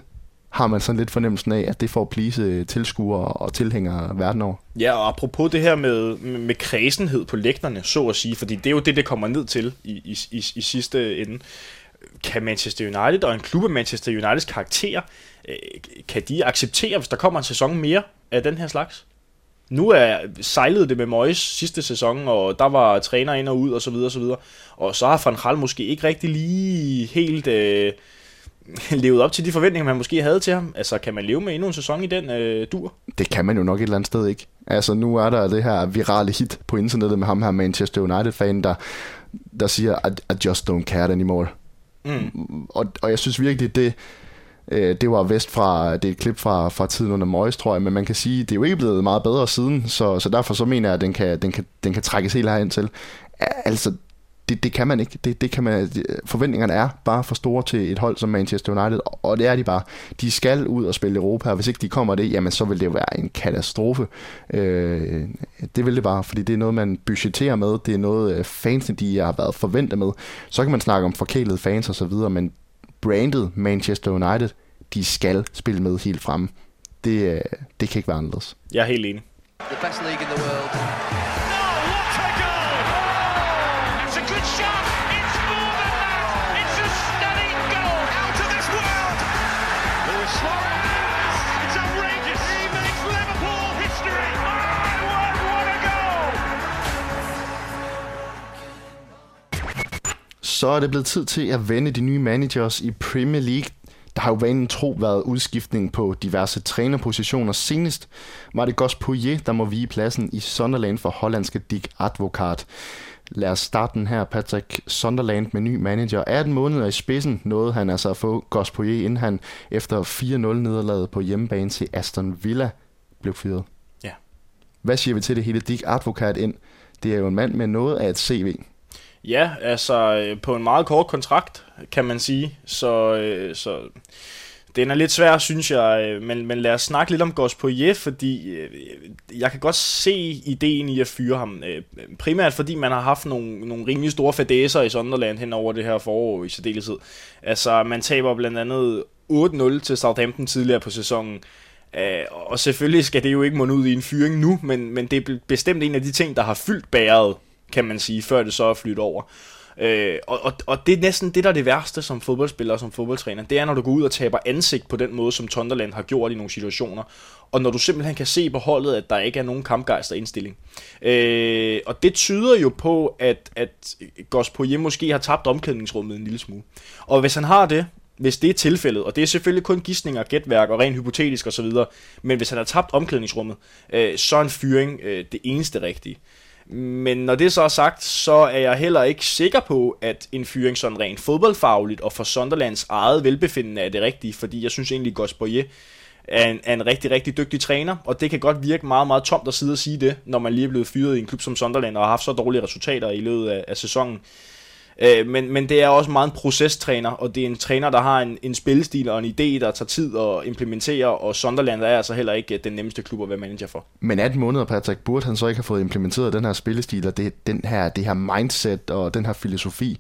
har man sådan lidt fornemmelsen af, at det får plise øh, tilskuere og tilhængere verden over. Ja, og apropos det her med, med kredsenhed på lægterne, så at sige, fordi det er jo det, det kommer ned til i, i, i, i sidste ende. Kan Manchester United og en klub af Manchester Uniteds karakter, øh, kan de acceptere, hvis der kommer en sæson mere af den her slags? Nu er sejlet det med Moyes sidste sæson, og der var træner ind og ud og så videre og så videre. Og så har Van Hal måske ikke rigtig lige helt øh, levet op til de forventninger, man måske havde til ham? Altså, kan man leve med endnu en sæson i den øh, dur? Det kan man jo nok et eller andet sted ikke. Altså, nu er der det her virale hit på internettet med ham her Manchester United-fan, der, der siger, I, I just don't care anymore. Mm. Og, og jeg synes virkelig, det, øh, det var vest fra, det er et klip fra, fra tiden under Moyes, tror jeg, men man kan sige, det er jo ikke blevet meget bedre siden, så, så derfor så mener jeg, at den kan, den kan, den kan trækkes helt herind til. Altså, det, det kan man ikke. Det, det kan man, forventningerne er bare for store til et hold som Manchester United, og det er de bare. De skal ud og spille Europa, og hvis ikke de kommer det, jamen så vil det jo være en katastrofe. Øh, det vil det bare, fordi det er noget, man budgeterer med, det er noget, øh, fansene de har været forventet med. Så kan man snakke om forkælede fans og så videre, men brandet Manchester United, de skal spille med helt frem. Det, øh, det kan ikke være anderledes. Jeg er helt enig. The best league in the world. Så er det blevet tid til at vende de nye managers i Premier League. Der har jo vanen tro været udskiftning på diverse trænerpositioner. Senest var det Gus Poirier, der må vige pladsen i Sunderland for hollandske Dick Advokat. Lad os starte den her, Patrick Sunderland med ny manager. 18 måneder i spidsen nåede han altså at få Gus Poirier, inden han efter 4-0 nederlaget på hjemmebane til Aston Villa blev fyret. Ja. Hvad siger vi til det hele? Dick Advokat ind. Det er jo en mand med noget af et CV. Ja, altså øh, på en meget kort kontrakt, kan man sige. Så, øh, så den er lidt svær, synes jeg, øh, men, men lad os snakke lidt om Gos Poirier, fordi øh, jeg kan godt se ideen i at fyre ham. Primært fordi man har haft nogle, nogle rimelig store fadæser i Sunderland hen over det her forår i særdeleshed. Altså, man taber blandt andet 8-0 til Southampton tidligere på sæsonen. og selvfølgelig skal det jo ikke munde ud i en fyring nu, men, men det er bestemt en af de ting, der har fyldt bæret kan man sige, før det så er flyttet over. Øh, og, og, og det er næsten det, der er det værste som fodboldspiller og som fodboldtræner. Det er, når du går ud og taber ansigt på den måde, som Tonderland har gjort i nogle situationer. Og når du simpelthen kan se på holdet, at der ikke er nogen kampgejst og indstilling. Øh, og det tyder jo på, at, at Gospoje måske har tabt omklædningsrummet en lille smule. Og hvis han har det, hvis det er tilfældet, og det er selvfølgelig kun gissninger, gætværk og rent hypotetisk osv., men hvis han har tabt omklædningsrummet, øh, så er en fyring øh, det eneste rigtige. Men når det så er sagt, så er jeg heller ikke sikker på, at en fyring sådan rent fodboldfagligt og for Sunderlands eget velbefindende er det rigtige, fordi jeg synes egentlig, at er en, er en rigtig, rigtig dygtig træner, og det kan godt virke meget, meget tomt at sidde og sige det, når man lige er blevet fyret i en klub som Sunderland og har haft så dårlige resultater i løbet af, af sæsonen. Øh, men, men det er også meget en procestræner, og det er en træner, der har en, en spillestil og en idé, der tager tid at implementere, og Sunderland er altså heller ikke øh, den nemmeste klub at være manager for. Men 18 måneder, Patrick, burde han så ikke have fået implementeret den her spillestil, og det, den her, det her mindset og den her filosofi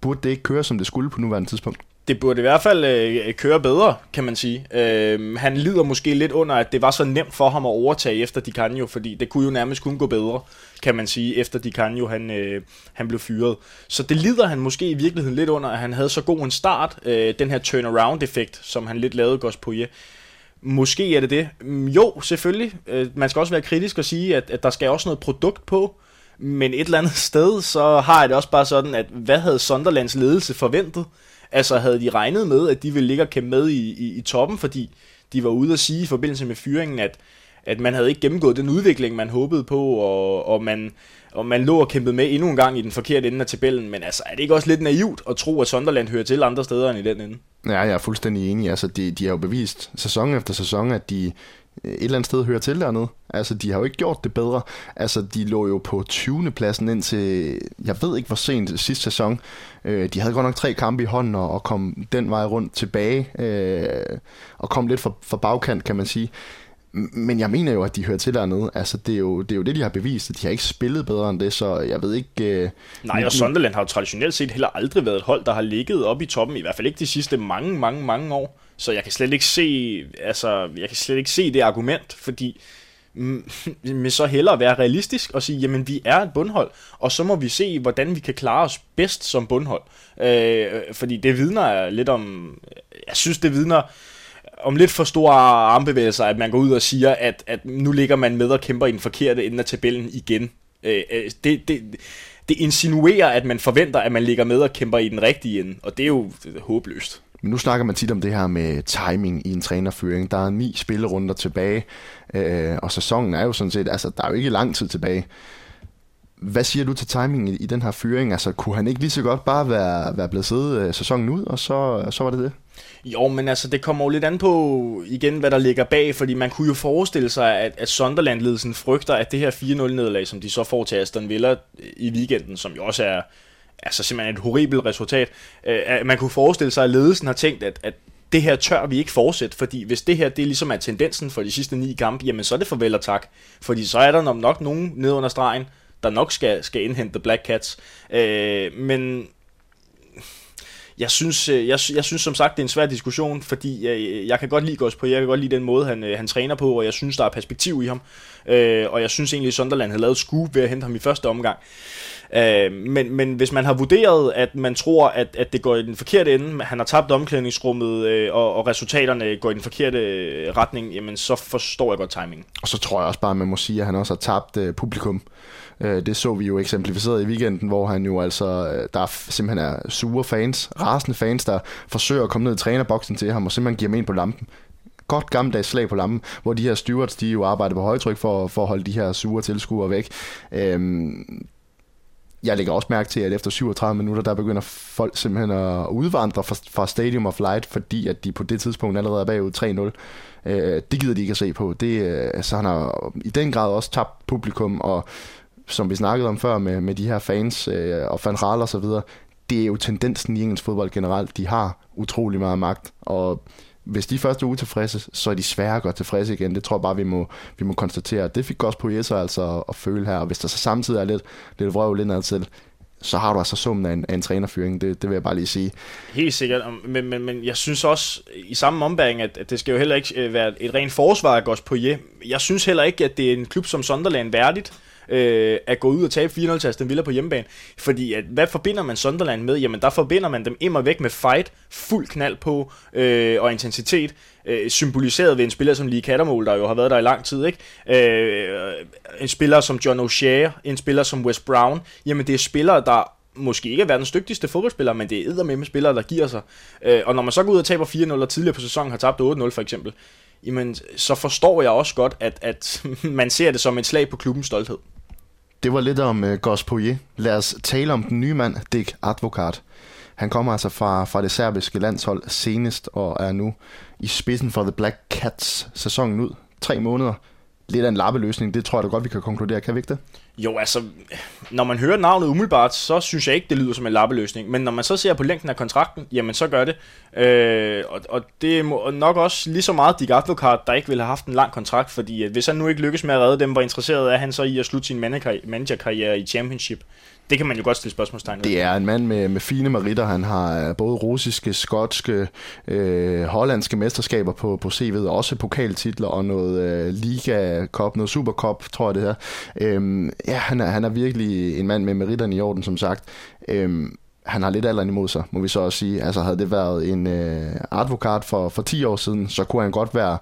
burde det ikke køre, som det skulle på nuværende tidspunkt? Det burde i hvert fald øh, køre bedre, kan man sige. Øh, han lider måske lidt under, at det var så nemt for ham at overtage efter Di Canio, fordi det kunne jo nærmest kun gå bedre, kan man sige, efter Di Canio han, øh, han blev fyret. Så det lider han måske i virkeligheden lidt under, at han havde så god en start, øh, den her turnaround-effekt, som han lidt lavede Gos Poirier. Måske er det det. Mm, jo, selvfølgelig. Øh, man skal også være kritisk og sige, at, at der skal også noget produkt på, men et eller andet sted, så har jeg det også bare sådan, at hvad havde Sunderlands ledelse forventet? Altså havde de regnet med, at de ville ligge og kæmpe med i, i, i toppen, fordi de var ude at sige i forbindelse med fyringen, at, at man havde ikke gennemgået den udvikling, man håbede på, og, og man, og man lå og kæmpede med endnu en gang i den forkerte ende af tabellen, men altså, er det ikke også lidt naivt at tro, at Sunderland hører til andre steder end i den ende? Ja, jeg er fuldstændig enig. Altså, de, de har jo bevist sæson efter sæson, at de et eller andet sted hører til dernede. Altså, de har jo ikke gjort det bedre. Altså, de lå jo på 20. pladsen indtil, jeg ved ikke hvor sent sidste sæson. Øh, de havde godt nok tre kampe i hånden og, og kom den vej rundt tilbage. Øh, og kom lidt for, for bagkant, kan man sige. Men jeg mener jo, at de hører til dernede. Altså, det er, jo, det er jo det, de har bevist. De har ikke spillet bedre end det, så jeg ved ikke... Øh, Nej, og Sunderland har jo traditionelt set heller aldrig været et hold, der har ligget op i toppen, i hvert fald ikke de sidste mange, mange, mange år. Så jeg kan slet ikke se, altså, jeg kan slet ikke se det argument, fordi mm, men så hellere være realistisk og sige, jamen vi er et bundhold, og så må vi se, hvordan vi kan klare os bedst som bundhold. Øh, fordi det vidner lidt om, jeg synes det vidner om lidt for store armbevægelser, at man går ud og siger, at, at nu ligger man med og kæmper i den forkerte ende af tabellen igen. Øh, øh det, det, det insinuerer, at man forventer, at man ligger med og kæmper i den rigtige ende, og det er jo håbløst. Men nu snakker man tit om det her med timing i en trænerføring. Der er ni spillerunder tilbage, øh, og sæsonen er jo sådan set, altså der er jo ikke lang tid tilbage. Hvad siger du til timingen i, i den her fyring? Altså kunne han ikke lige så godt bare være, være blevet siddet øh, sæsonen ud, og så, så var det det? Jo, men altså, det kommer jo lidt an på, igen, hvad der ligger bag, fordi man kunne jo forestille sig, at, at Sunderland-ledelsen frygter, at det her 4-0-nederlag, som de så får til Aston Villa øh, i weekenden, som jo også er altså simpelthen et horribelt resultat. Øh, man kunne forestille sig, at ledelsen har tænkt, at, at det her tør vi ikke fortsætte, fordi hvis det her det ligesom er tendensen for de sidste ni kampe, jamen så er det farvel og tak. Fordi så er der nok nogen ned under stregen, der nok skal, skal indhente Black Cats. Øh, men jeg synes, øh, jeg, jeg synes som sagt, det er en svær diskussion, fordi jeg, jeg kan godt lide Gås på, jeg kan godt lide den måde, han, øh, han træner på, og jeg synes, der er perspektiv i ham. Øh, og jeg synes egentlig, at Sunderland havde lavet scoop ved at hente ham i første omgang. Øh, men, men hvis man har vurderet, at man tror, at, at det går i den forkerte ende, han har tabt omklædningsrummet, øh, og, og resultaterne går i den forkerte retning, jamen så forstår jeg godt timingen. Og så tror jeg også bare, at man må sige, at han også har tabt øh, publikum. Øh, det så vi jo eksemplificeret i weekenden, hvor han jo altså, øh, der er simpelthen er sure fans, rasende fans, der forsøger at komme ned i trænerboksen til ham, og simpelthen giver ham ind på lampen godt gammeldags slag på lampen, hvor de her stewards, de jo arbejder på højtryk for, for at holde de her sure tilskuere væk. Øhm, jeg lægger også mærke til, at efter 37 minutter, der begynder folk simpelthen at udvandre fra, fra Stadium of Light, fordi at de på det tidspunkt allerede er bagud 3-0. Øh, det gider de ikke at se på. Det, øh, så han har i den grad også tabt publikum, og som vi snakkede om før med, med de her fans øh, og fanral og så videre, det er jo tendensen i engelsk fodbold generelt. De har utrolig meget magt, og hvis de først er utilfredse, så er de svære at gøre tilfredse igen. Det tror jeg bare, vi må, vi må konstatere. Det fik også på altså at føle her. Og hvis der så samtidig er lidt, lidt vrøvl indad til, så har du altså summen af en, af en trænerfyring. Det, det vil jeg bare lige sige. Helt sikkert. Men, men, men jeg synes også i samme ombæring, at, at det skal jo heller ikke øh, være et rent forsvar af Poirier. Jeg synes heller ikke, at det er en klub som Sunderland værdigt øh, at gå ud og tabe 4-0 til Aston Villa på hjemmebane. Fordi at, hvad forbinder man Sunderland med? Jamen der forbinder man dem immer væk med fight, fuld knald på øh, og intensitet, øh, symboliseret ved en spiller som Lee Cattermole, der jo har været der i lang tid. Ikke? Øh, en spiller som John O'Shea, en spiller som Wes Brown. Jamen det er spillere, der måske ikke er verdens dygtigste fodboldspiller, men det er med spillere, der giver sig. Øh, og når man så går ud og taber 4-0, og tidligere på sæsonen har tabt 8-0 for eksempel, jamen, så forstår jeg også godt, at, at man ser det som et slag på klubbens stolthed. Det var lidt om uh, Gos Poirier. Lad os tale om den nye mand, Dick Advokat. Han kommer altså fra, fra det serbiske landshold senest og er nu i spidsen for The Black Cats sæsonen ud. Tre måneder. Lidt af en lappeløsning, det tror jeg da godt, vi kan konkludere. Kan vi ikke det? Jo, altså, når man hører navnet umiddelbart, så synes jeg ikke, det lyder som en lappeløsning. Men når man så ser på længden af kontrakten, jamen så gør det. Øh, og, og det er nok også lige så meget Dick Advokat, der ikke ville have haft en lang kontrakt, fordi at hvis han nu ikke lykkes med at redde dem, var interesseret er han så i at slutte sin managerkarriere i Championship det kan man jo godt stille spørgsmålstegn ved. Det er en mand med, med fine meritter. Han har øh, både russiske, skotske, øh, hollandske mesterskaber på, på CV'et, også pokaltitler og noget øh, Liga Cup, noget Super Cup, tror jeg det er. Øhm, ja, han er, han er virkelig en mand med meritterne i orden, som sagt. Øhm, han har lidt alderen imod sig, må vi så også sige. Altså havde det været en øh, advokat for, for 10 år siden, så kunne han godt være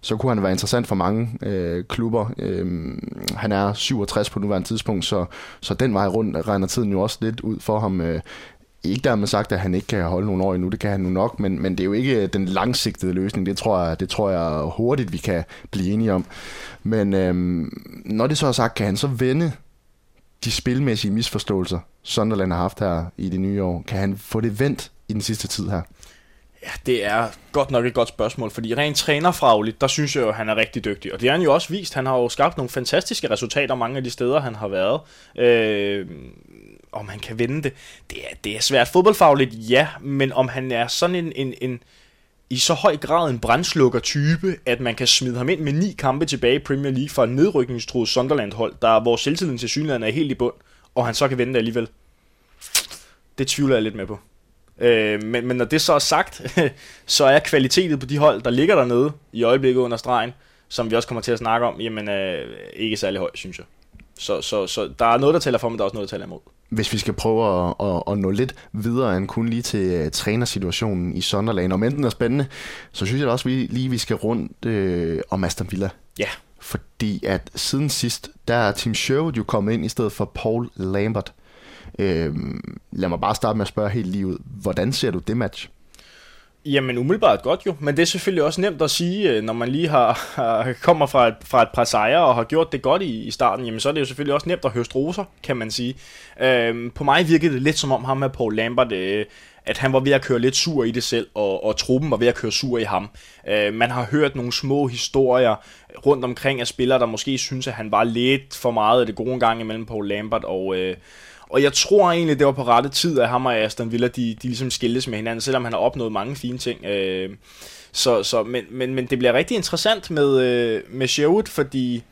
så kunne han være interessant for mange øh, klubber. Øh, han er 67 på nuværende tidspunkt, så, så den vej rundt regner tiden jo også lidt ud for ham. Øh, ikke dermed sagt, at han ikke kan holde nogle år endnu, det kan han nu nok, men, men det er jo ikke øh, den langsigtede løsning, det tror jeg, det tror jeg hurtigt, vi kan blive enige om. Men øhm, når det så er sagt, kan han så vende de spilmæssige misforståelser, Sunderland har haft her i det nye år? Kan han få det vendt i den sidste tid her? Ja, det er godt nok et godt spørgsmål, fordi rent trænerfagligt, der synes jeg jo, at han er rigtig dygtig. Og det har han jo også vist. Han har jo skabt nogle fantastiske resultater mange af de steder, han har været. Øh, om han kan vinde det, det er, det er svært. Fodboldfagligt, ja, men om han er sådan en, en, en i så høj grad en brændslukker type, at man kan smide ham ind med ni kampe tilbage i Premier League for en nedrykningstruet Sunderland-hold, der hvor selvtilliden til synligheden er helt i bund, og han så kan vinde det alligevel. Det tvivler jeg lidt med på. Øh, men, men når det så er sagt, så er kvaliteten på de hold, der ligger dernede i øjeblikket under stregen, som vi også kommer til at snakke om, jamen øh, ikke særlig høj, synes jeg. Så, så, så der er noget, der tæller for, men der er også noget, der tæller imod. Hvis vi skal prøve at, at, at nå lidt videre end kun lige til uh, trænersituationen i Sunderland, om enten er spændende, så synes jeg også vi, lige, vi skal rundt øh, om Aston Villa. Ja. Fordi at siden sidst, der er Tim Sherwood jo kommet ind i stedet for Paul Lambert. Øh, lad mig bare starte med at spørge helt lige ud. Hvordan ser du det match? Jamen umiddelbart godt jo, men det er selvfølgelig også nemt at sige, øh, når man lige har, har kommer fra et, fra et par sejre og har gjort det godt i, i starten, jamen så er det jo selvfølgelig også nemt at høste roser, kan man sige. Øhm, på mig virkede det lidt som om ham med Paul Lambert, øh, at han var ved at køre lidt sur i det selv, og, og truppen var ved at køre sur i ham. Øh, man har hørt nogle små historier rundt omkring af spillere, der måske synes, at han var lidt for meget af det gode gang imellem Paul Lambert, og... Øh, og jeg tror egentlig, det var på rette tid, at ham og Aston Villa, de, de ligesom skildes med hinanden, selvom han har opnået mange fine ting. Øh, så, så, men, men, men det bliver rigtig interessant med, øh, med Sherwood, fordi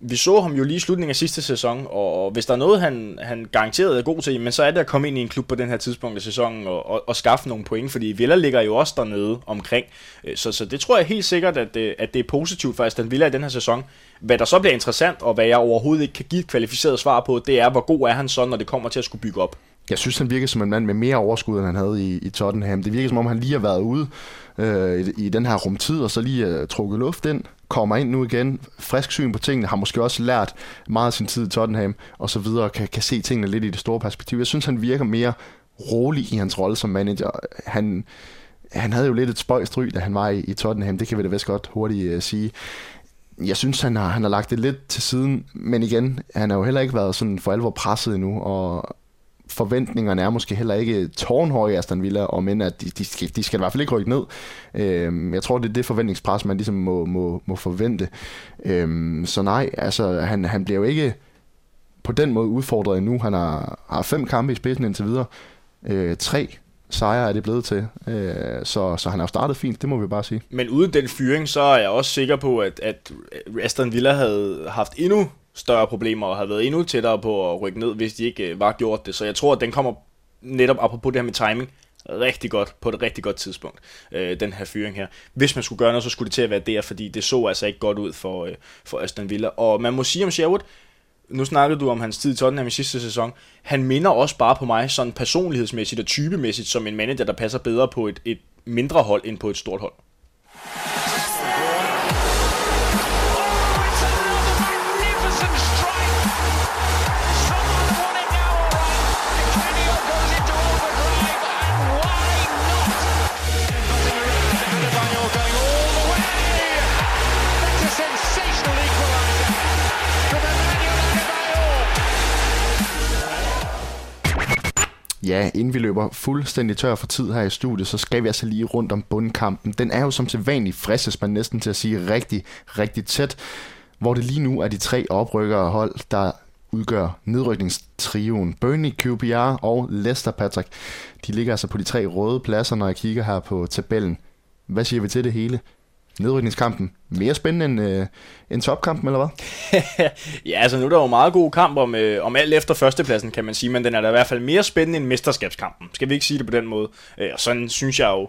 vi så ham jo lige i slutningen af sidste sæson, og hvis der er noget, han, han garanteret er god til, men så er det at komme ind i en klub på den her tidspunkt af sæsonen og, og, og skaffe nogle point, fordi Villa ligger jo også dernede omkring. Øh, så, så det tror jeg helt sikkert, at det, at det er positivt for Aston Villa i den her sæson. Hvad der så bliver interessant, og hvad jeg overhovedet ikke kan give et kvalificeret svar på, det er, hvor god er han så, når det kommer til at skulle bygge op. Jeg synes, han virker som en mand med mere overskud, end han havde i, i Tottenham. Det virker som om, han lige har været ude øh, i, i den her rumtid, og så lige øh, trukket luft ind, kommer ind nu igen, frisk syn på tingene, har måske også lært meget af sin tid i Tottenham, og så videre, kan, kan se tingene lidt i det store perspektiv. Jeg synes, han virker mere rolig i hans rolle som manager. Han, han havde jo lidt et spøjstry, da han var i, i Tottenham, det kan vi da vist godt hurtigt øh, sige jeg synes, han har, han har lagt det lidt til siden, men igen, han har jo heller ikke været sådan for alvor presset endnu, og forventningerne er måske heller ikke tårnhøje i Aston Villa, og men at de, de, skal, de skal i hvert fald ikke rykke ned. Øhm, jeg tror, det er det forventningspres, man ligesom må, må, må forvente. Øhm, så nej, altså han, han bliver jo ikke på den måde udfordret endnu. Han har, har fem kampe i spidsen indtil videre. Øh, tre sejre er det blevet til. Øh, så, så han har jo startet fint, det må vi bare sige. Men uden den fyring, så er jeg også sikker på, at, at Aston Villa havde haft endnu større problemer og havde været endnu tættere på at rykke ned, hvis de ikke øh, var gjort det. Så jeg tror, at den kommer netop apropos det her med timing, rigtig godt på et rigtig godt tidspunkt, øh, den her fyring her. Hvis man skulle gøre noget, så skulle det til at være der, fordi det så altså ikke godt ud for, øh, for Aston Villa. Og man må sige om Sherwood, nu snakkede du om hans tid i Tottenham i sidste sæson. Han minder også bare på mig sådan personlighedsmæssigt og typemæssigt som en manager, der passer bedre på et, et mindre hold end på et stort hold. Ja, inden vi løber fuldstændig tør for tid her i studiet, så skal vi altså lige rundt om bundkampen. Den er jo som sædvanligt fristes man næsten til at sige rigtig, rigtig tæt, hvor det lige nu er de tre oprykkere hold, der udgør nedrykningstrioen. Burnley, QPR og Leicester Patrick. De ligger altså på de tre røde pladser, når jeg kigger her på tabellen. Hvad siger vi til det hele? Nedrykningskampen mere spændende end, øh, end topkampen, eller hvad? ja, altså nu er der jo meget god kamp om, øh, om alt efter førstepladsen, kan man sige, men den er da i hvert fald mere spændende end mesterskabskampen. Skal vi ikke sige det på den måde? Øh, og sådan synes jeg jo,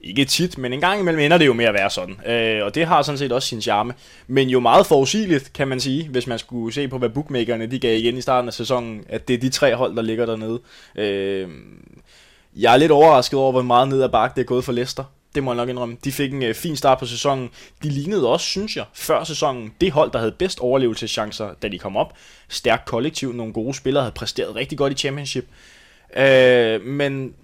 ikke tit, men en gang imellem ender det jo med at være sådan. Øh, og det har sådan set også sin charme. Men jo meget forudsigeligt, kan man sige, hvis man skulle se på, hvad bookmakerne de gav igen i starten af sæsonen, at det er de tre hold, der ligger dernede. Øh, jeg er lidt overrasket over, hvor meget ned ad bakke det er gået for Leicester. Det må jeg nok indrømme. De fik en øh, fin start på sæsonen. De lignede også, synes jeg, før sæsonen, det hold, der havde bedst overlevelseschancer, da de kom op. Stærkt kollektiv, nogle gode spillere havde præsteret rigtig godt i championship. Øh, men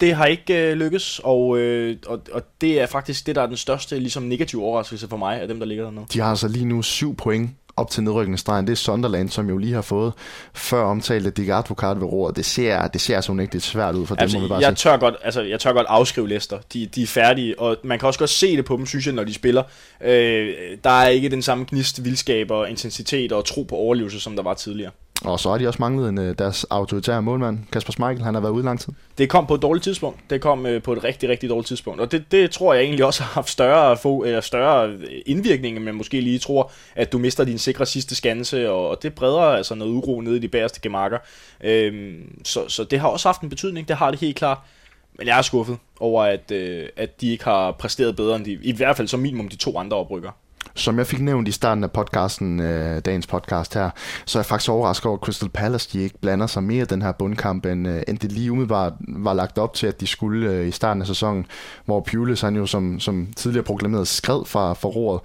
det har ikke øh, lykkes, og, øh, og, og det er faktisk det, der er den største ligesom, negative overraskelse for mig af dem, der ligger dernede. De har altså lige nu syv point op til nedrykningsstregen. Det er Sunderland, som jo lige har fået før omtalte Dick Advokat ved roret. Det ser, det ser sådan ikke svært ud for altså, dem, må vi bare jeg tør, godt, altså, jeg tør godt afskrive Leicester. De, de er færdige, og man kan også godt se det på dem, synes jeg, når de spiller. Øh, der er ikke den samme gnist, vildskab og intensitet og tro på overlevelse, som der var tidligere. Og så har de også manglet en, øh, deres autoritære målmand, Kasper Schmeichel. Han har været ude lang tid. Det kom på et dårligt tidspunkt. Det kom øh, på et rigtig, rigtig dårligt tidspunkt. Og det, det tror jeg egentlig også har haft større, få, eller større øh, indvirkning, end man måske lige tror, at du mister din sikre sidste skanse, og det breder altså noget uro nede i de bagerste gemakker. Øhm, så, så det har også haft en betydning, det har det helt klart. Men jeg er skuffet over, at, øh, at de ikke har præsteret bedre end de, i hvert fald som minimum de to andre oprykker. Som jeg fik nævnt i starten af podcasten, øh, dagens podcast her, så er jeg faktisk overrasket over, at Crystal Palace de ikke blander sig mere i den her bundkamp, end, øh, end det lige umiddelbart var lagt op til, at de skulle øh, i starten af sæsonen, hvor Pulis han jo som, som tidligere proklameret skred fra, fra roret.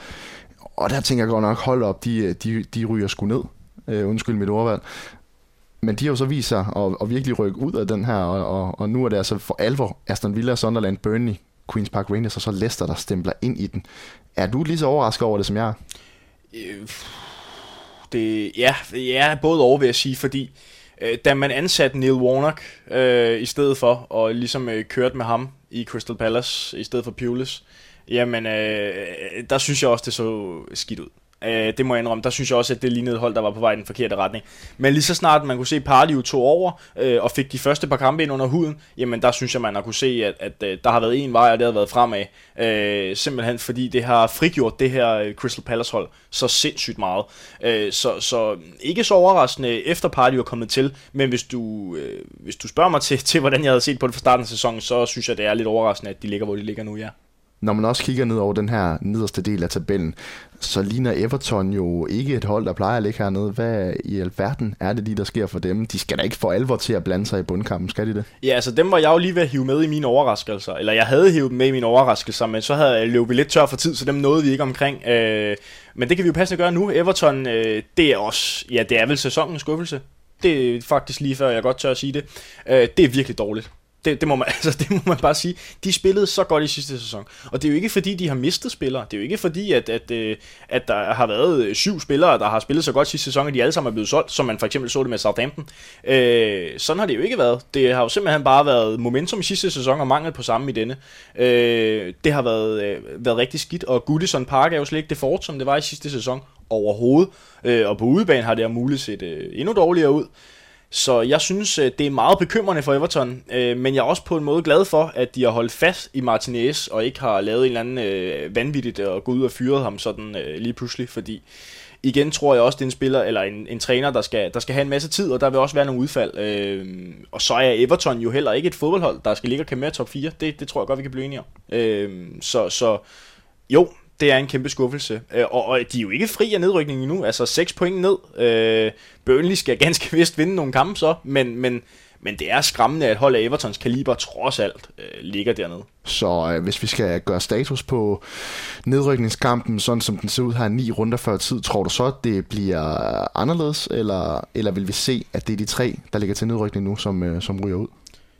Og der tænker jeg godt nok, hold op, de, øh, de, de ryger sgu ned. Øh, undskyld mit ordvalg. Men de har jo så vist sig at, at virkelig rykke ud af den her, og, og, og nu er det altså for alvor Aston Villa, Sunderland, Burnley, Queen's Park Rangers og så Leicester, der stempler ind i den. Er du lige så overrasket over det, som jeg er? Øh, det, ja, ja, både over vil jeg sige, fordi øh, da man ansatte Neil Warnock øh, i stedet for, og ligesom øh, kørte med ham i Crystal Palace i stedet for Pulis, jamen øh, der synes jeg også, det så skidt ud. Øh, det må jeg indrømme. Der synes jeg også, at det lignede et hold, der var på vej i den forkerte retning. Men lige så snart man kunne se Pardew tog over øh, og fik de første par kampe ind under huden, jamen der synes jeg, man har kunne se, at, at, at der har været en vej, og det har været fremad. Øh, simpelthen fordi det har frigjort det her øh, Crystal Palace hold så sindssygt meget. Øh, så, så ikke så overraskende efter Pardew er kommet til, men hvis du, øh, hvis du spørger mig til, til, hvordan jeg havde set på det fra starten af sæsonen, så synes jeg, det er lidt overraskende, at de ligger, hvor de ligger nu, ja når man også kigger ned over den her nederste del af tabellen, så ligner Everton jo ikke et hold, der plejer at ligge hernede. Hvad i alverden er det lige, der sker for dem? De skal da ikke for alvor til at blande sig i bundkampen, skal de det? Ja, altså dem var jeg jo lige ved at hive med i mine overraskelser. Eller jeg havde hivet dem med i mine overraskelser, men så havde jeg løbet lidt tør for tid, så dem nåede vi ikke omkring. Øh, men det kan vi jo passende gøre nu. Everton, øh, det er også, ja, det er vel sæsonens skuffelse. Det er faktisk lige før, jeg godt tør at sige det. Øh, det er virkelig dårligt. Det, det, må man, altså, det må man bare sige. De spillede så godt i sidste sæson. Og det er jo ikke fordi, de har mistet spillere. Det er jo ikke fordi, at, at, øh, at der har været øh, syv spillere, der har spillet så godt sidste sæson, at de alle sammen er blevet solgt, som man for eksempel så det med Southampton. Øh, sådan har det jo ikke været. Det har jo simpelthen bare været momentum i sidste sæson og mangel på samme i denne. Øh, det har været, øh, været rigtig skidt, og Goodison Park er jo slet ikke det fort, som det var i sidste sæson overhovedet. Øh, og på udebane har det jo muligt set øh, endnu dårligere ud. Så jeg synes, øh, det er meget bekymrende for Everton, øh, men jeg er også på en måde glad for, at de har holdt fast i Martinez, og ikke har lavet en eller anden øh, vanvittigt og gå ud og fyret ham sådan øh, lige pludselig, fordi igen tror jeg også, det er en spiller, eller en, en træner, der skal, der skal have en masse tid, og der vil også være nogle udfald. Øh, og så er Everton jo heller ikke et fodboldhold, der skal ligge og kæmpe med top 4. Det, det tror jeg godt, vi kan blive enige om. Øh, så, så jo, det er en kæmpe skuffelse. Øh, og, og de er jo ikke fri af nedrykningen endnu. Altså 6 point ned. Øh, Burnley skal ganske vist vinde nogle kampe så, men, men, men det er skræmmende, at hold af Evertons kaliber trods alt øh, ligger dernede. Så øh, hvis vi skal gøre status på nedrykningskampen, sådan som den ser ud her ni runder før tid, tror du så, at det bliver anderledes, eller, eller vil vi se, at det er de tre, der ligger til nedrykning nu, som, øh, som ryger ud?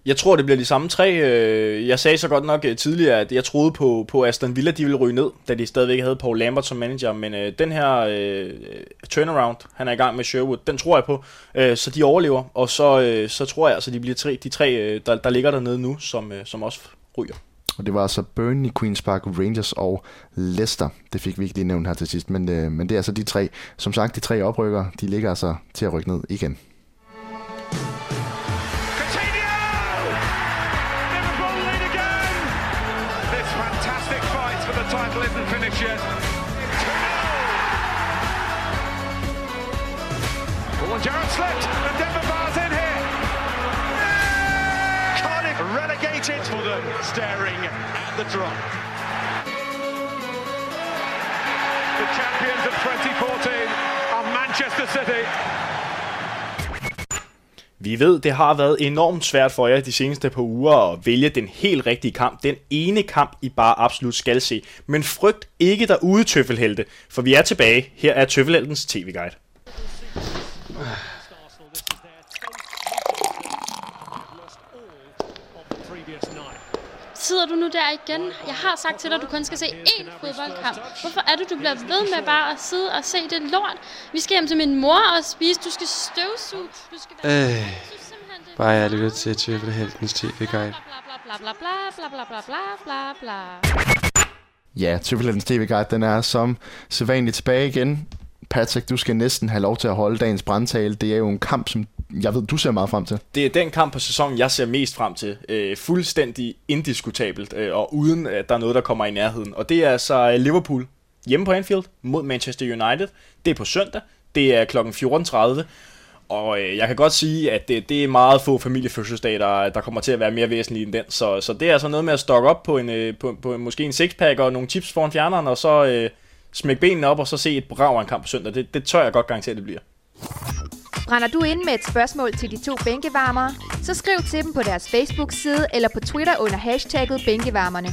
Jeg tror, det bliver de samme tre. Øh, jeg sagde så godt nok øh, tidligere, at jeg troede på, på Aston Villa, de ville ryge ned, da de stadigvæk havde Paul Lambert som manager. Men øh, den her øh, turnaround, han er i gang med Sherwood, den tror jeg på. Øh, så de overlever, og så, øh, så tror jeg, altså, de bliver tre, de tre, øh, der, der ligger dernede nu, som, øh, som også ryger. Og det var altså Burnley, Queen's Park Rangers og Leicester. Det fik vi ikke lige nævnt her til sidst, men, øh, men det er altså de tre. Som sagt, de tre oprykker, de ligger altså til at rykke ned igen. Relegated staring at the drop. The champions of 2014 are Manchester City. Vi ved, det har været enormt svært for jer de seneste par uger at vælge den helt rigtige kamp. Den ene kamp, I bare absolut skal se. Men frygt ikke derude, Tøffelhelte, for vi er tilbage. Her er Tøffelheltens tv-guide. sidder du nu der igen? Jeg har sagt til dig, at du kun skal se én fodboldkamp. Hvorfor er det, du bliver ved med bare at sidde og se det lort? Vi skal hjem til min mor og spise. Du skal støvsuge. Du skal være... Øh, bare jeg lytter til Tvivl Heltens TV-guide. Ja, Tvivlens TV-guide, den er som sædvanligt tilbage igen. Patrick, du skal næsten have lov til at holde dagens brandtale. Det er jo en kamp, som jeg ved, du ser meget frem til. Det er den kamp på sæsonen, jeg ser mest frem til. Øh, fuldstændig indiskutabelt, øh, og uden at der er noget, der kommer i nærheden. Og det er altså øh, Liverpool hjemme på Anfield mod Manchester United. Det er på søndag. Det er kl. 14.30. Og øh, jeg kan godt sige, at det, det er meget få familiefødselsdage, der, der kommer til at være mere væsentlige end den. Så, så det er altså noget med at stokke op på, en, øh, på, på måske en sixpack og nogle chips foran fjerneren, og så øh, smække benene op og så se et brav af en kamp på søndag. Det, det tør jeg godt garantere, det bliver. Brænder du ind med et spørgsmål til de to bænkevarmere, så skriv til dem på deres Facebook-side eller på Twitter under hashtagget bænkevarmerne.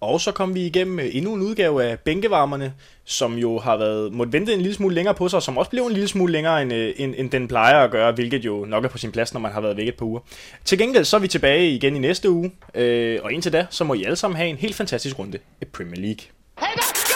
Og så kom vi igennem øh, endnu en udgave af Bænkevarmerne, som jo har været måtte vente en lille smule længere på sig, og som også blev en lille smule længere, end, øh, end, end den plejer at gøre, hvilket jo nok er på sin plads, når man har været væk et par uger. Til gengæld så er vi tilbage igen i næste uge, øh, og indtil da, så må I alle sammen have en helt fantastisk runde i Premier League. Hey,